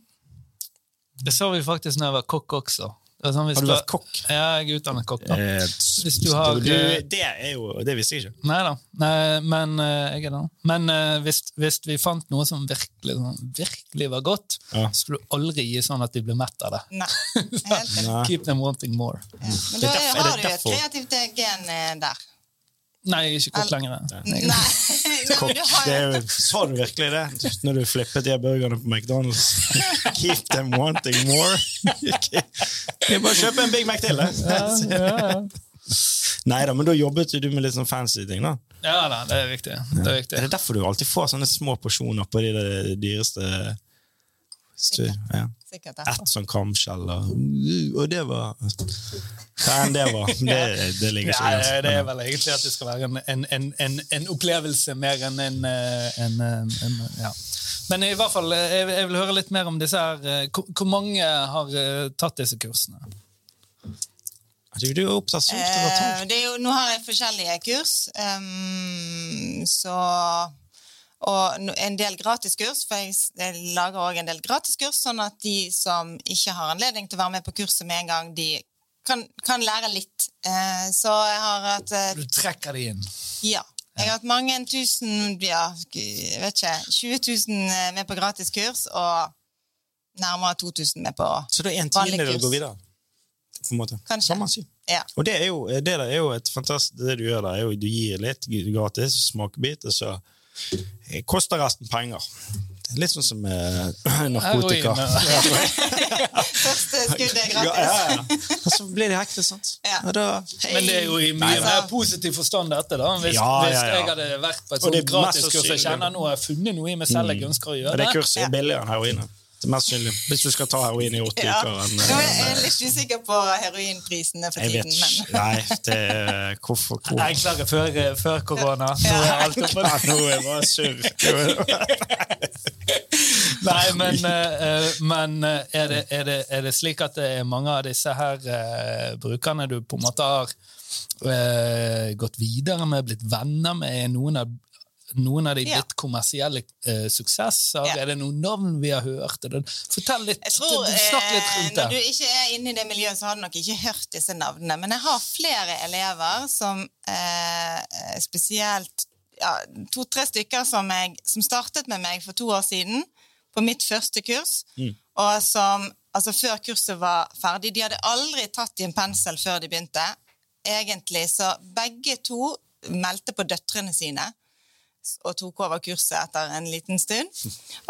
Det så vi faktisk når jeg var kokk også. Det er sånn, hvis Har du vært kokk? Ja, jeg er utdannet kokk. da. Eh, Hvis du har- du, Det er jo Det visste jeg ikke. Nei da, Nei, men eh, jeg er det. Men eh, hvis, hvis vi fant noe som virkelig, sånn, virkelig var godt, Ja. så skulle du aldri gi sånn at de blir mett av det. Nei, Keep them wanting more. Men da er har du et kreativt gen eh, der. Nei, jeg er ikke kokk lenger. Nei, det er jo, sa du virkelig det når du flippet de burgerne på McDonald's? Keep them wanting more. Jeg bare kjøpe en Big Mac til, det. Nei da, men da jobbet du med litt sånn fancy ting, da. Ja da, det er viktig. Det er viktig. Er det derfor du alltid får sånne små porsjoner på de dyreste stu- ja. Sikkert derfor. Ett sånn kamskjell, og, og det var Hva enn det var. Det, det ligger ikke Ja, det er vel egentlig at det skal være en, en, en, en, opplevelse mer enn en, eh, en, eh, en ja. Men i hvert fall, eh, jeg, jeg vil høre litt mer om disse her. Hvor, hvor mange har tatt disse kursene? Du, du er opptatt så ofte av tall. Eh, jo, nå har jeg forskjellige kurs, um, så og en del gratiskurs, for jeg, lager også en del gratiskurs, sånn at de som ikke har anledning til å være med på kurset med en gang, de kan, kan lære litt. Eh, så jeg har hatt eh, Du trekker de inn. Ja. Jeg har hatt mange tusen, ja, jeg vet ikke, 20 000 med på gratiskurs, og nærmere 2000 med på vanlig kurs. Så det er en vanlig du går videre? På en måte. Kanskje. Kan man si. Ja. Og det er jo, det der er jo et fantastisk Det du gjør der, er jo du gir litt gratis smakebit, og så koster resten penger. Litt sånn som med narkotika. Første skuddet er gratis. ja, ja. Og så blir de hektet, sant? Da, Men det er jo i mye Nei, mer positiv forstand, dette. da. Hvis, Ja, ja, hvis jeg hadde vært på et det sånt gratiskurs jeg kjenner nå, har jeg funnet noe i meg selv jeg ønsker å og gjøre. det kurset er billigere enn heroin. Det er mest sannsynlig. Hvis du skal ta heroin i 80 Ja. uker. En, er jeg litt usikker på heroinprisene for Jeg tiden, men Nei, det er Hvorfor? hvor- Enklere før, før korona. Nå er alt oppe. Ja, nå er jeg bare surr. Nei, men, eh, eh, men eh, er, det, er, det, er det slik at det er mange av disse her eh, brukerne du på en måte har eh, gått videre med, blitt venner med? Er noen av, noen av de Ja. kommersielle eh, suksesser? Ja. Er det noen navn vi har hørt? Fortell litt, jeg tror snakk litt rundt det. når du ikke er inne i det miljøet, så har du nok ikke hørt disse navnene. Men jeg har flere elever som eh, spesielt ja, to-tre stykker som, jeg, som startet med meg for to år siden på mitt første kurs, og som altså før kurset var ferdig De hadde aldri tatt i en pensel før de begynte. Egentlig, så begge to meldte på døtrene sine og tok over kurset etter en liten stund.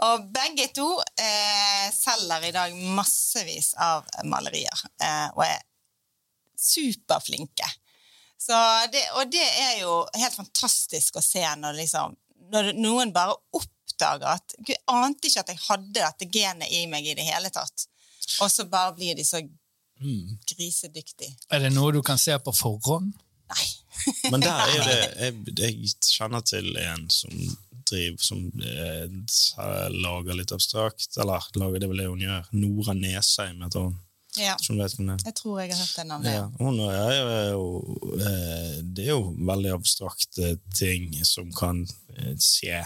Og begge to eh, selger i dag massevis av malerier, eh, og er superflinke. Så det, og det er jo helt fantastisk å se når, liksom, når noen bare oppdager at Gud, ante ikke at jeg hadde dette genet i meg i det hele tatt. Og så bare blir de så grisedyktige. Er det noe du kan se på forhånd? Nei. Men der er det Jeg, jeg kjenner til en som driver som eh, lager litt abstrakt. Eller lager det vel det hun gjør. Nora Nesheim heter hun. Ja. Som vet hvem er. Jeg tror jeg har hørt det navnet. Ja, hun er jo, eh, det er jo veldig abstrakte ting som kan eh, se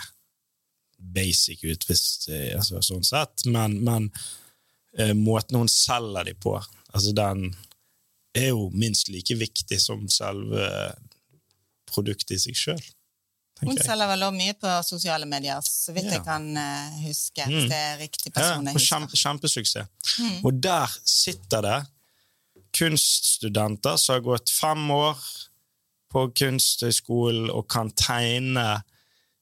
basic ut, hvis, det altså, sånn sett, men, men eh, måten hun selger de på, altså den er jo minst like viktig som selve produktet i seg sjøl. Hun selger vel òg mye på sosiale medier, så vidt Ja. jeg kan eh, huske. Mm. Det er riktig Ja, person jeg husker. kjempe, kjempesuksess. Mm. Og der sitter det kunststudenter som har gått fem år på kunsthøgskolen og kan tegne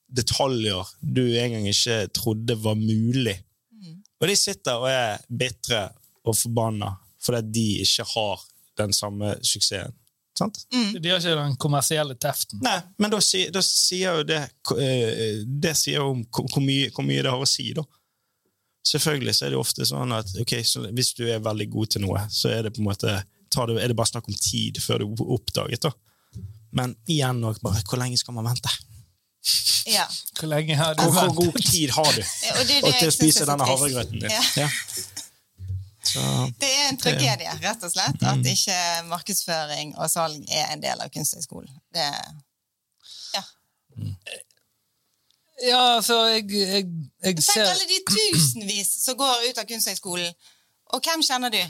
detaljer du en gang ikke trodde var mulig. Mm. Og de sitter og er bitre og forbanna fordi de ikke har den samme suksessen. Sant? De har ikke den kommersielle teften. Nei, men da, da sier jo det eh, Det sier jo om hvor mye, hvor mye det har å si, da. Selvfølgelig så er det ofte sånn at okay, så hvis du er veldig god til noe, så er det på en måte tar det, er det bare snakk om tid før du er oppdaget. da. Men igjen nok bare, hvor lenge skal man vente? Ja. Hvor lenge har du ventet? hvor god tid har du ja, det det og til å spise denne havregrøten din? Ja. Ja. Så, Det er en tragedie, rett og slett, Mm. at ikke markedsføring og salg er en del av Kunsthøgskolen. Det ja. Ja, altså, jeg, jeg, jeg Tenk alle de tusenvis som går ut av Kunsthøgskolen. Og hvem kjenner du?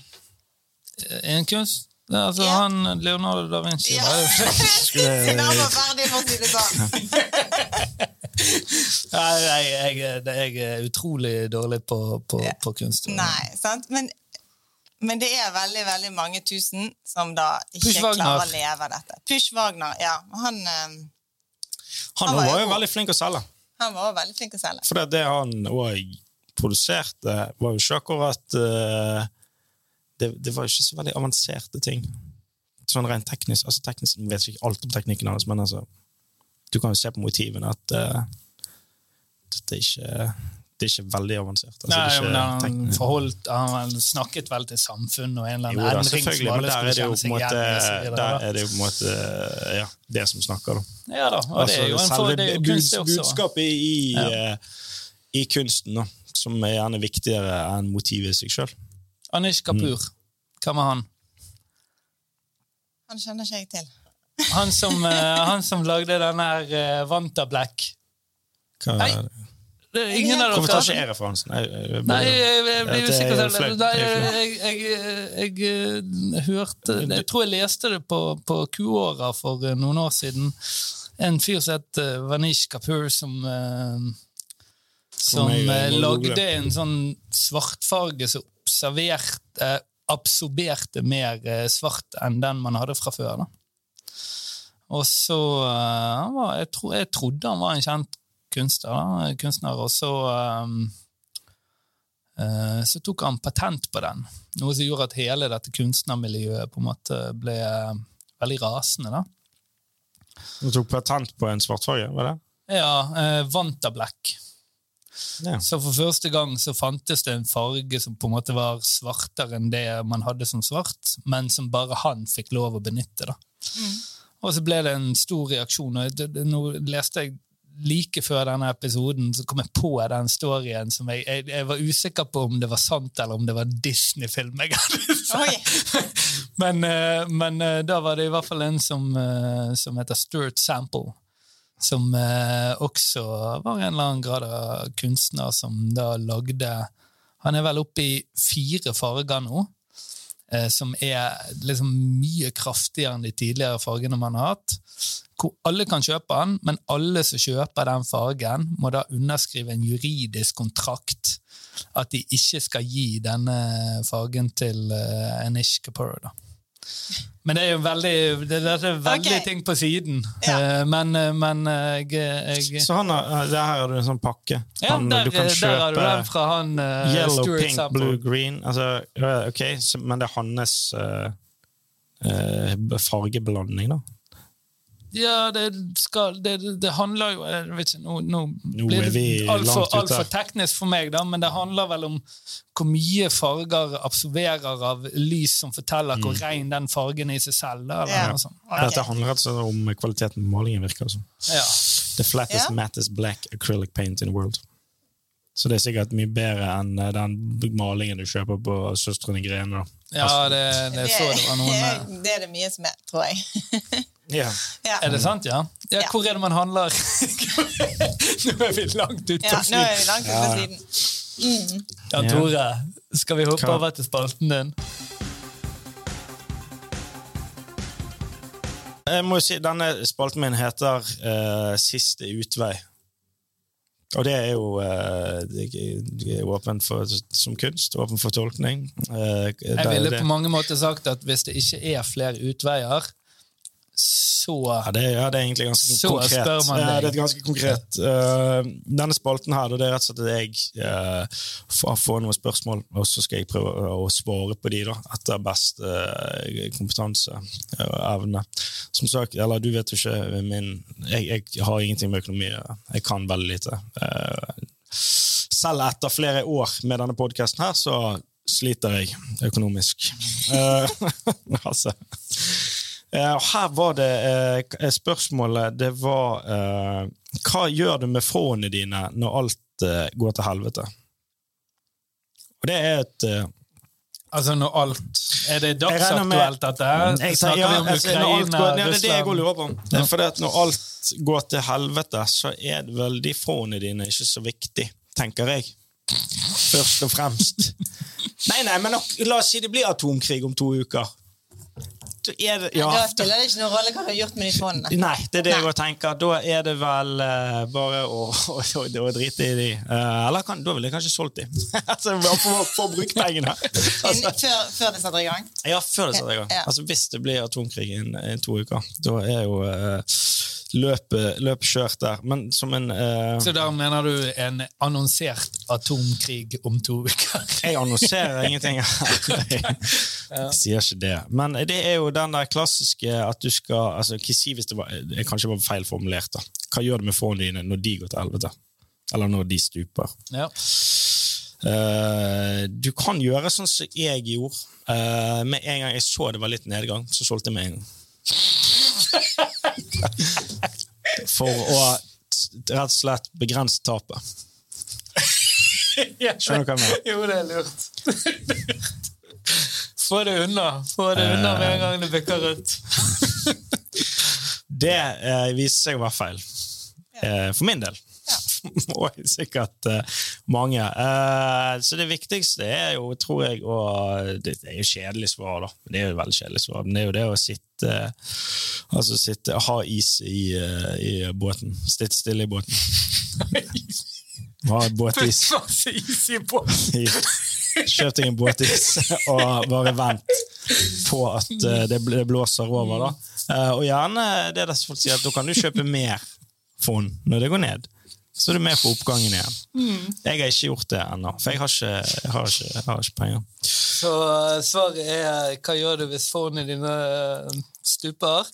en kunst er Altså, Ja. han Leonardo da Vinci Ja. var jo Sin arm var ferdig, for å si det sånn. Nei, jeg, jeg, jeg er utrolig dårlig på, på, Ja. på kunst. Nei, sant? Men, men det er veldig veldig mange tusen som da ikke klarer å leve av dette. Push Wagner, ja. Han, eh, han Han var jo var jo god. veldig flink å selge. han var veldig flink å selge. For det han òg produserte, var jo ikke akkurat uh, det, det var jo ikke så veldig avanserte ting. Sånn rent teknisk. altså teknisk, Jeg vet ikke alt om teknikken hans, men altså, du kan jo se på motivene at uh, det, er ikke, det er ikke veldig avansert. Altså, Nei, ikke han, forholdt, han snakket vel til samfunnet og en eller Jo annen da, endring som alle der er skulle det jo kjenne på en seg måte, igjen i. der er det jo på en måte ja, det som snakker, da. Ja da, og det er jo en Altså, for, det er jo kunst, det også. budskapet i, Ja. eh, i kunsten, da, som er gjerne viktigere enn motivet i seg sjøl. Anish Kapur, Mm. hva med han? Han skjønner ikke jeg til. Han som, eh, han som lagde den her uh, Vanta Black. Nei. Det er ingen av Hvorfor tar ikke dere jeg referansen? Nei, jeg, blir Det er usikker selv. Det er jeg, eh, hørte Jeg tror jeg leste det på, på Q-åra for eh, noen år siden. En fyr som het eh, Vanish Kapur, som eh, Som eh, lagde en sånn svartfarge som observerte absorberte mer eh, svart enn den man hadde fra før. da. Og så eh, han var, jeg, tro, jeg trodde han var en kjent kunstner, da, kunstner og så um, eh, så tok han patent på den, noe som gjorde at hele dette kunstnermiljøet på en måte ble veldig rasende. da. Du tok patent på en svartfarge, var det? Ja, eh, Vantablack. Ja. Så for første gang så fantes det en farge som på en måte var svartere enn det man hadde som svart, men som bare han fikk lov å benytte. da. Og så ble det en stor reaksjon. og Nå leste jeg like før denne episoden, så kom jeg på den storyen som jeg, jeg, jeg var usikker på om det var sant, eller om det var Disney-film jeg hadde sett. Men, eh, men eh, da var det i hvert fall en som, eh, som heter Stuart Sample, som også var en eller annen grad av kunstner som da lagde Han er vel oppe i fire farger nå, som er liksom mye kraftigere enn de tidligere fargene man har hatt. Hvor alle kan kjøpe den, men alle som kjøper den fargen, må da underskrive en juridisk kontrakt at de ikke skal gi denne fargen til uh, Anish Kapoor. Da. Men det er jo veldig, det, det er veldig okay. ting på siden. Ja. Eh, men eh, men eh, jeg, jeg Så han har, der har du en sånn pakke. ja, han, der, du kan der har du den fra han yellow, Stuart pink, Sample. blue, green. Altså, ok, så, men det er hans uh, uh, fargeblanding, da. Ja, det, skal, det, det- handler jo jeg vet ikke, Nå, nå Nå blir det altfor alt for teknisk for meg, da, men det handler vel om hvor mye farger absorberer av lys som forteller hvor ren den fargen er i seg selv. Da, eller Ja. noe sånt. Ok. Dette handler altså om kvaliteten på malingen, virker det som. Ja. The flattest, yeah. mattest black acrylic paint in the world. Så det er sikkert mye bedre enn eh, den malingen du kjøper på Søstrene Grene. Ja, det, det så det var noen eh, det er det mye som er, tror jeg. Ja. Ja. Er det sant, ja? ja? Hvor er det man handler? Nå er vi langt ute Ja, nå er vi langt ut på siden. Ja, Tore, skal vi hoppe Hva? over til spalten din? Jeg må jo si, Denne spalten min heter uh, Siste utvei. Og det er jo uh, det er- det er åpent for, som kunst, åpen for tolkning. Uh, Jeg det- ville det- på mange måter sagt at hvis det ikke er flere utveier, så Ja, det, er- ja, det er egentlig ganske Så konkret. spør man ja, det er ganske konkret. Uh, denne spalten her, det er rett og slett at jeg uh, får, får noen spørsmål, og så skal jeg prøve å svare på de da, etter best uh, kompetanse og evne. Som sagt, eller du vet jo ikke min jeg, jeg har ingenting med økonomi. Jeg kan veldig lite. Eh, selv etter flere år med denne podkasten her, så sliter jeg økonomisk. Eh, altså Eh, her var det eh, spørsmålet Det var eh, Hva gjør du med fråene dine når alt eh, går til helvete? Og det er et eh, Altså når alt Er det dagsaktuelt, dette? her? Snakker ja, vi om Ukraina, altså, Ukraina, går, ja, Det er det jeg går lurer på. Det er fordi at når alt går til helvete, så er det vel de fråene dine ikke så viktig, tenker jeg. Først og fremst. Nei, nei, men nok- la oss si det blir atomkrig om to uker. Så er det, ja, Da spiller det ikke noen rolle hva du har gjort med de fondene. Nei, det er det jeg Nei. også tenker. Da er det vel uh, bare å, å, å, å drite i de. Uh, eller kan, da ville jeg kanskje solgt de. altså, for, for å bruke pengene. Altså, Før, før det setter i gang. ja, før det setter i gang. Ja. Altså, hvis det blir atomkrig innen innen to uker, da er jo uh, løpet løp kjørt der. Men som en uh, Så da mener du en annonsert atomkrig om to uker? Jeg annonserer ingenting. jeg sier ikke det. Men det er jo den der klassiske at du skal altså, hva si hvis det var, jeg kanskje var feil formulert. da. Hva gjør du med fondene dine når de går til helvete? Eller når de stuper? Ja. Uh, du kan gjøre sånn som jeg gjorde. Uh, med en gang jeg så det var litt nedgang, så solgte jeg med en gang. For å rett og slett begrense tapet. Skjønner du hva jeg mener? Jo, det er lurt. Få det unna. Få det unna med en gang det bikker rødt. Det eh, viser seg å være feil. Eh, for min del. Og sikkert eh, mange. Eh, så det viktigste er jo, tror jeg, å Det er jo kjedelig svar, da. Det er jo veldig kjedelig svar. Men det er jo det å sitte Altså sitte, ha is i, eh, i båten. Sitte stille i båten. Ha båtis. Masse is i på. Kjøp deg en båtis og bare vent på at eh, det blåser over. da. Eh, Og gjerne det der folk sier, at da kan du kjøpe mer fond når det går ned. Så er du med på oppgangen igjen. Jeg har ikke gjort det ennå, for jeg har ikke, jeg har ikke, jeg har ikke penger. Så eh, svaret er hva gjør du hvis fondene dine stuper?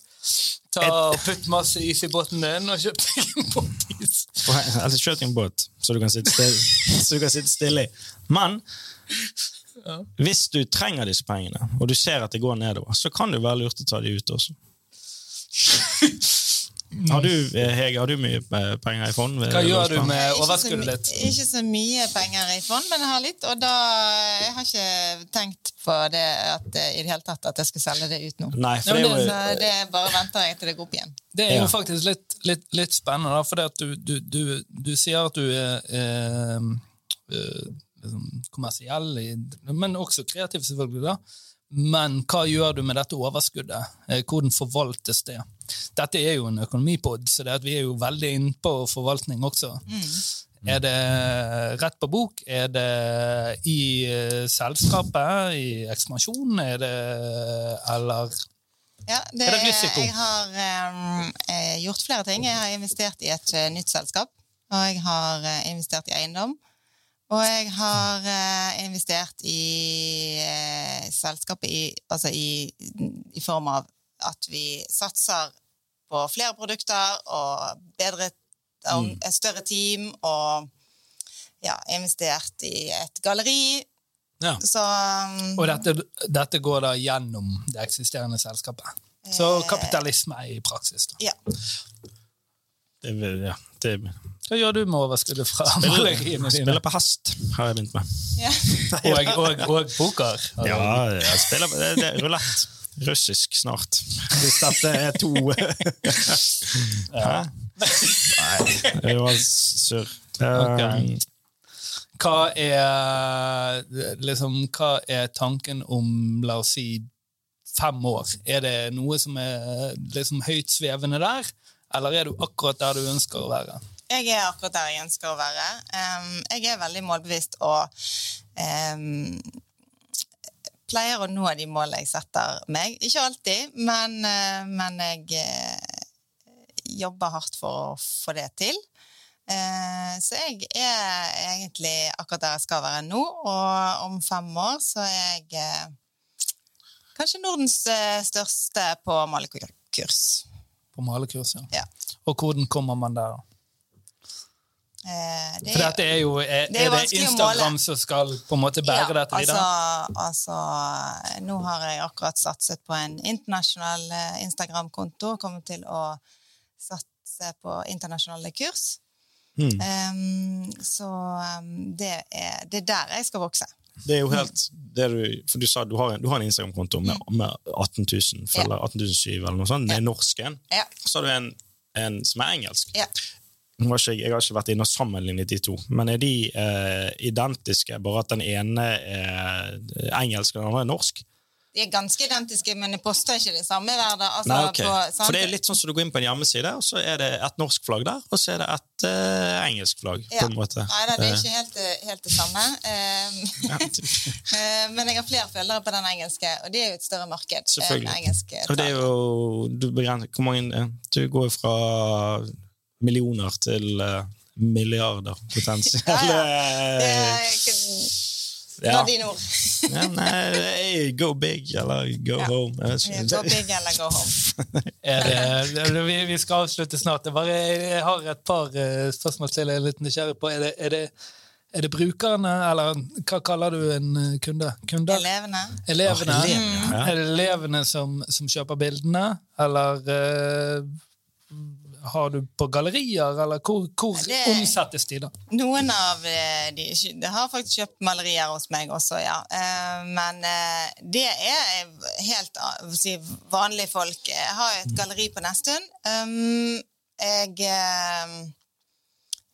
Ta og Putt masse is i båten din og kjøp deg en båtis. Altså, kjøp deg en båt, så du kan sitte stille, så du kan sitte stille i. Men hvis du trenger disse pengene, og du ser at det går nedover, så kan det være lurt å ta de ut også. Har du, eh, Hege, har du mye eh, penger i fond? Hva gjør du med overskuddet ditt? Ikke så mye penger i fond, men jeg har litt. Og da Jeg har ikke tenkt på det at, eh, i det hele tatt at jeg skal selge det ut nå. Nei, for Ja, det Så det bare venter jeg til det går opp igjen. Det er jo Ja. faktisk litt, litt, litt spennende, for du, du, du, du sier at du er eh, eh, kommersiell, men også kreativ, selvfølgelig. da. Men hva gjør du med dette overskuddet? Eh, Hvordan forvaltes det? Dette er jo en økonomipod, så vi er jo veldig innpå forvaltning også. Er det rett på bok? Er det i eh, selskapet, i ekspansjon? Er det Eller Ja, det, Er det risiko? Jeg har eh, gjort flere ting. Jeg har investert i et nytt selskap. Og jeg har investert i eiendom. Og jeg har eh, investert i eh, selskapet i, altså i, i form av at vi satser på flere produkter og bedre og et større team og ja, investert i et galleri. Ja. Så um, Og dette, dette går da gjennom det eksisterende selskapet. Så kapitalisme er i praksis. da. ja. Det, ja, Hva gjør du med overskuddet fra maleriene dine? spiller på hest, har jeg begynt med. ja. Og, og, og poker? Ja, jeg spiller det, det er rulett. russisk snart. Hvis dette er to Hæ? Nei, det var surr. Ok. Um, Hva er, liksom, hva er tanken om, la oss si, fem år? Er det noe som er liksom høyt svevende der, eller er du akkurat der du ønsker å være? Jeg er akkurat der jeg ønsker å være. Um, jeg er veldig målbevisst og um, pleier å nå de målene jeg setter meg. Ikke alltid, men, uh, men jeg uh, jobber hardt for å få det til. Uh, så jeg er egentlig akkurat der jeg skal være nå, og om fem år så er jeg kanskje Nordens største på malekurs. På malekurs, ja. Ja. Og hvordan kommer man der? da? Eh, det For dette er jo Er, Det er er det Instagram som skal på en måte bære dette videre? Altså, altså, nå har jeg akkurat satset på en internasjonal eh, Instagram-konto kommer til å satse på internasjonale kurs. Mm. Um, så um, det, er, det er der jeg skal vokse. Det er jo helt det du, For du sa du har en, du har en Instagram-konto med, med 18 000 følgere, 18 700 eller noe sånt. Det er norsken. Ja. Så har du en, en som er engelsk. Ja. Ikke, jeg- jeg har ikke vært inne og sammenlignet de to, men er de eh, identiske, bare at den ene er engelsk og den andre er norsk? De er ganske identiske, men jeg poster ikke det samme hver dag. Altså, Nei, okay. på. For det er litt sånn som du går inn på en hjemmeside, og så er det et norsk flagg der, og så er det et uh, engelsk flagg. Ja. på en måte. Nei, det er Eh, ikke helt, eh, helt det samme. Ja, eh, men jeg har flere følgere på den engelske, og det er jo et større marked Selvfølgelig. Og det er jo du hvor mange, eh, du går jo fra millioner til uh, milliarder potensielt. Ja, Det er ikke Ja. Nå dine ord. Ja, nei, hey, go big eller go Ja. home. Go big eller go home. Er det, vi, vi skal avslutte snart. Jeg, bare, jeg har et par eh, spørsmål til jeg er litt nysgjerrig på. Er det, er det, er det brukerne, eller hva kaller du en eh, kunde? Kunder? Elevene. Elevene. Oh, elevene, Mm. Er det elevene som, som kjøper bildene, eller eh, har du på gallerier, eller hvor, hvor Det- omsettes de, da? Noen av eh, de, de har faktisk kjøpt malerier hos meg også, ja. Eh, Men eh, det er helt si, vanlige folk. Jeg har et galleri på Nesttun. Um,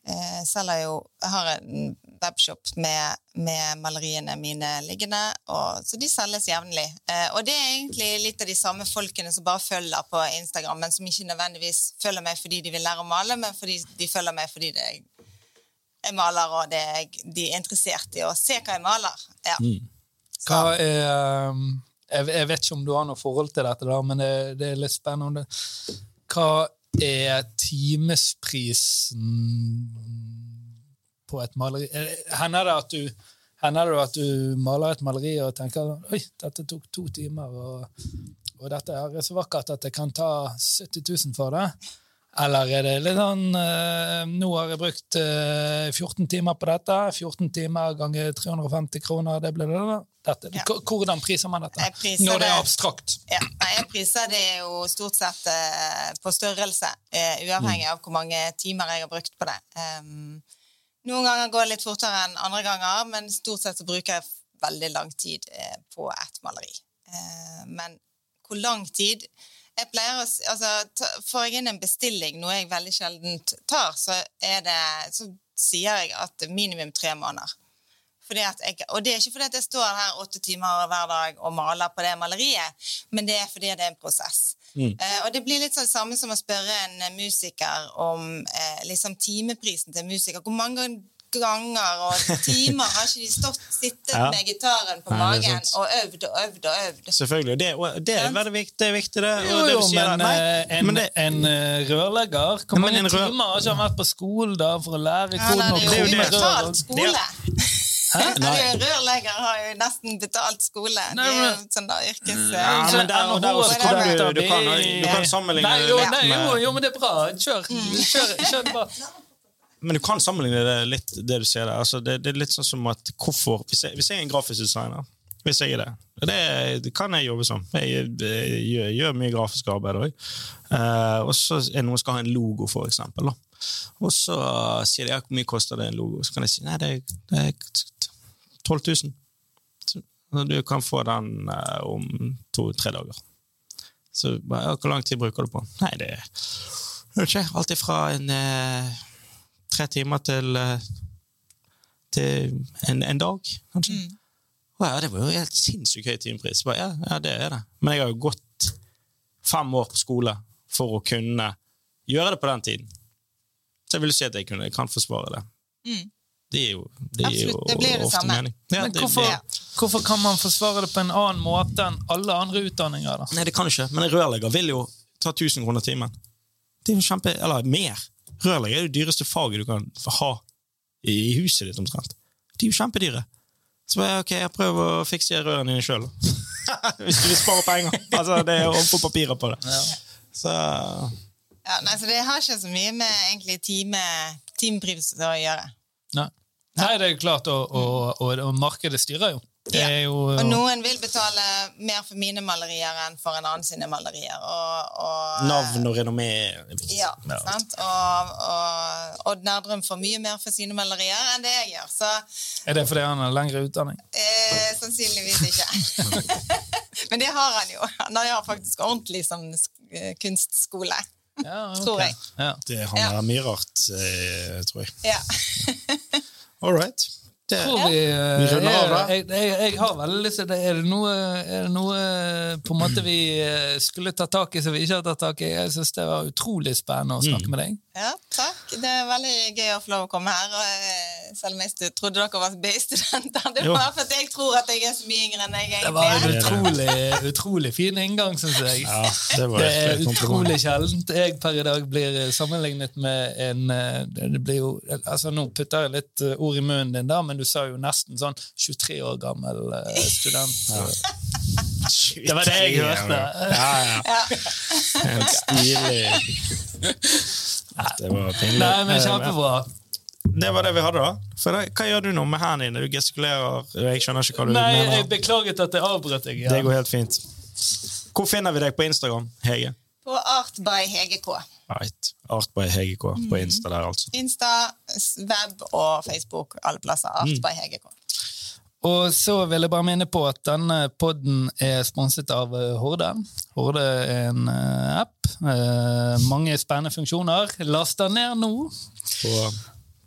Jeg selger jo Jeg har en webshop med, med maleriene mine liggende, og, så de selges jevnlig. Eh, og det er egentlig litt av de samme folkene som bare følger på Instagram, men som ikke nødvendigvis følger meg fordi de vil lære å male, men fordi de følger meg fordi det jeg maler, og det er, de er interessert i å se hva jeg maler. Ja. Hva er um, jeg, vet ikke om du har noe forhold til dette, men det, det er litt spennende. Hva er timesprisen på et maleri? Eh, Hender det at du, det at du maler et maleri og tenker oi, dette tok to timer, og, og dette er så vakkert at jeg kan ta 70 000 for det? Eller er det litt sånn eh, Nå har jeg brukt eh, 14 timer på dette. 14 timer ganger 350 kroner, det blir det. Dette. Ja. Hvordan priser man dette? Priser Når det er abstrakt. Ja, jeg priser det jo stort sett eh, på størrelse, eh, uavhengig av hvor mange timer jeg har brukt på det. Noen ganger går det litt fortere enn andre ganger, men stort sett så bruker jeg veldig lang tid eh, på et maleri. Eh, men hvor lang tid jeg pleier å, altså, Får jeg inn en bestilling, noe jeg veldig sjelden tar, så, det, så sier jeg at minimum tre måneder. Fordi at jeg, og det er ikke fordi at jeg står her åtte timer hver dag og maler på det maleriet, men det er fordi det er en prosess. Eh, og det blir litt sånn det samme som å spørre en eh, musiker om uh, liksom timeprisen til en musiker. Hvor mange ganger og timer har ikke de stått, sittet Ja. med gitaren på Nei, magen og øvd og øvd og øvd? Selvfølgelig. Det, det er veldig viktig, det. Er viktig, det. Jo, Jo, det men, en, men det, en rørlegger Hvor mange timer har ikke han vært på skolen da for å lære hvordan å hadde det er jo det. rør? betalt skole. Er rørlegger har jo nesten betalt skole. Nei, Det er jo men- sånn da yrkes... Ja, men der og der også kan du, du, kan, du kan sammenligne Nei, jo, nei, jo, jo, men det er bra. Kjør. Kjør, kjør bra. Men du kan sammenligne det litt, det du sier der. Altså, det, det er litt sånn som at hvorfor Hvis jeg, hvis jeg er en grafisk designer, hvis jeg er det det, det kan jeg jobbe som. Jeg, jeg, gjør, gjør mye grafisk arbeid òg. og så er det noen som skal ha en logo, for eksempel. Da. Og så sier de ja, hvor mye koster det en logo. Så kan jeg si nei, det, det 12 000. Så Du kan få den eh, om to-tre dager. Så ja, Hvor lang tid bruker du på? Nei, det er ikke, alt ifra en eh, tre timer til, eh, til en, en dag, kanskje. Mm. Ja, det var jo helt sinnssykt høy timepris. Ja, ja, det er det. Men jeg har jo gått fem år på skole for å kunne gjøre det på den tiden. Så jeg vil si at jeg kunne, jeg kan forsvare det. Mm. Det er jo, det gir Absolutt, det blir det ofte samme. mening. Ja, Men hvorfor, det, hvorfor kan man forsvare det på en annen måte enn alle andre utdanninger? da? nei, det kan ikke. Men en rørlegger vil jo ta 1000 kroner timen. Det er jo kjempe, eller mer. Rørlegger er det dyreste faget du kan ha i huset ditt, omtrent. De er jo kjempedyre. Så bare, ok, jeg prøver å fikse rørene dine sjøl. Hvis du vil spare penger. Altså, det er å få papirer på det. Så Ja, nei, så Det har ikke så mye med egentlig time, timepris å gjøre. Nei, Nei det er jo klart, og, og, og, og markedet styrer jo. Det Ja. er jo Og noen vil betale mer for mine malerier enn for en annen sine malerier. Og, og, navn og renommé. Ja, sant? Og, og Odd Nerdrum får mye mer for sine malerier enn det jeg gjør. Så Er det fordi han har lengre utdanning? eh, sannsynligvis ikke. Men det har han jo. Han har faktisk ordentlig som eh, kunstskole. Ja, okay. Tror jeg. Ja. Det han er mye rart, eh, tror jeg. Ja. All right. Det, Tror vi, eh, Vi runder jeg, jeg, jeg har veldig lyst til det. Er det noe, er det noe eh, på en måte vi eh, skulle ta tak i som vi ikke har tatt tak i? Jeg synes det var utrolig spennende å snakke Mm. med deg. ja, takk. Det er veldig gøy å få lov å komme her. Og, eh, selv om jeg trodde dere var BI-studenter. Det var bare fordi jeg tror at jeg er så mye yngre enn jeg egentlig er. Det var en utrolig, utrolig fin inngang, syns jeg. ja, det var Det er utrolig sjeldent jeg per i dag blir sammenlignet med en eh, det blir jo, altså Nå putter jeg litt eh, ord i munnen din, da, men du sa jo nesten sånn 23 år gammel student. student. Det var det jeg hørte. Ja, ja. Ja. En stilig Det var pinlig. Nei, men kjempebra. Det var det vi hadde, da. For hva gjør du nå med hendene dine? Du gestikulerer. Jeg skjønner ikke hva du Nei, jeg beklaget at jeg avbrøt deg. Det går helt fint. Hvor finner vi deg på Instagram, Hege? På Art by Hege K. Right. Art by Hege K på Insta der, altså. Insta, web og Facebook. Alle plasser. Art Mm. by Hege K. Og så vil jeg bare minne på at denne podden er sponset av eh, Horde. Horde er en eh, app. Eh, mange spennende funksjoner. Last den ned nå. På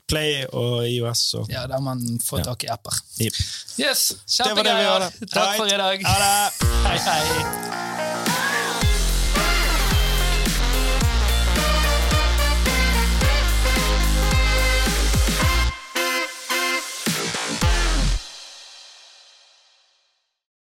Play og IOS og Ja, der man får tak i apper. Yep. Yes, kjempegreier. Takk for i dag. Ha det! Hei, hei.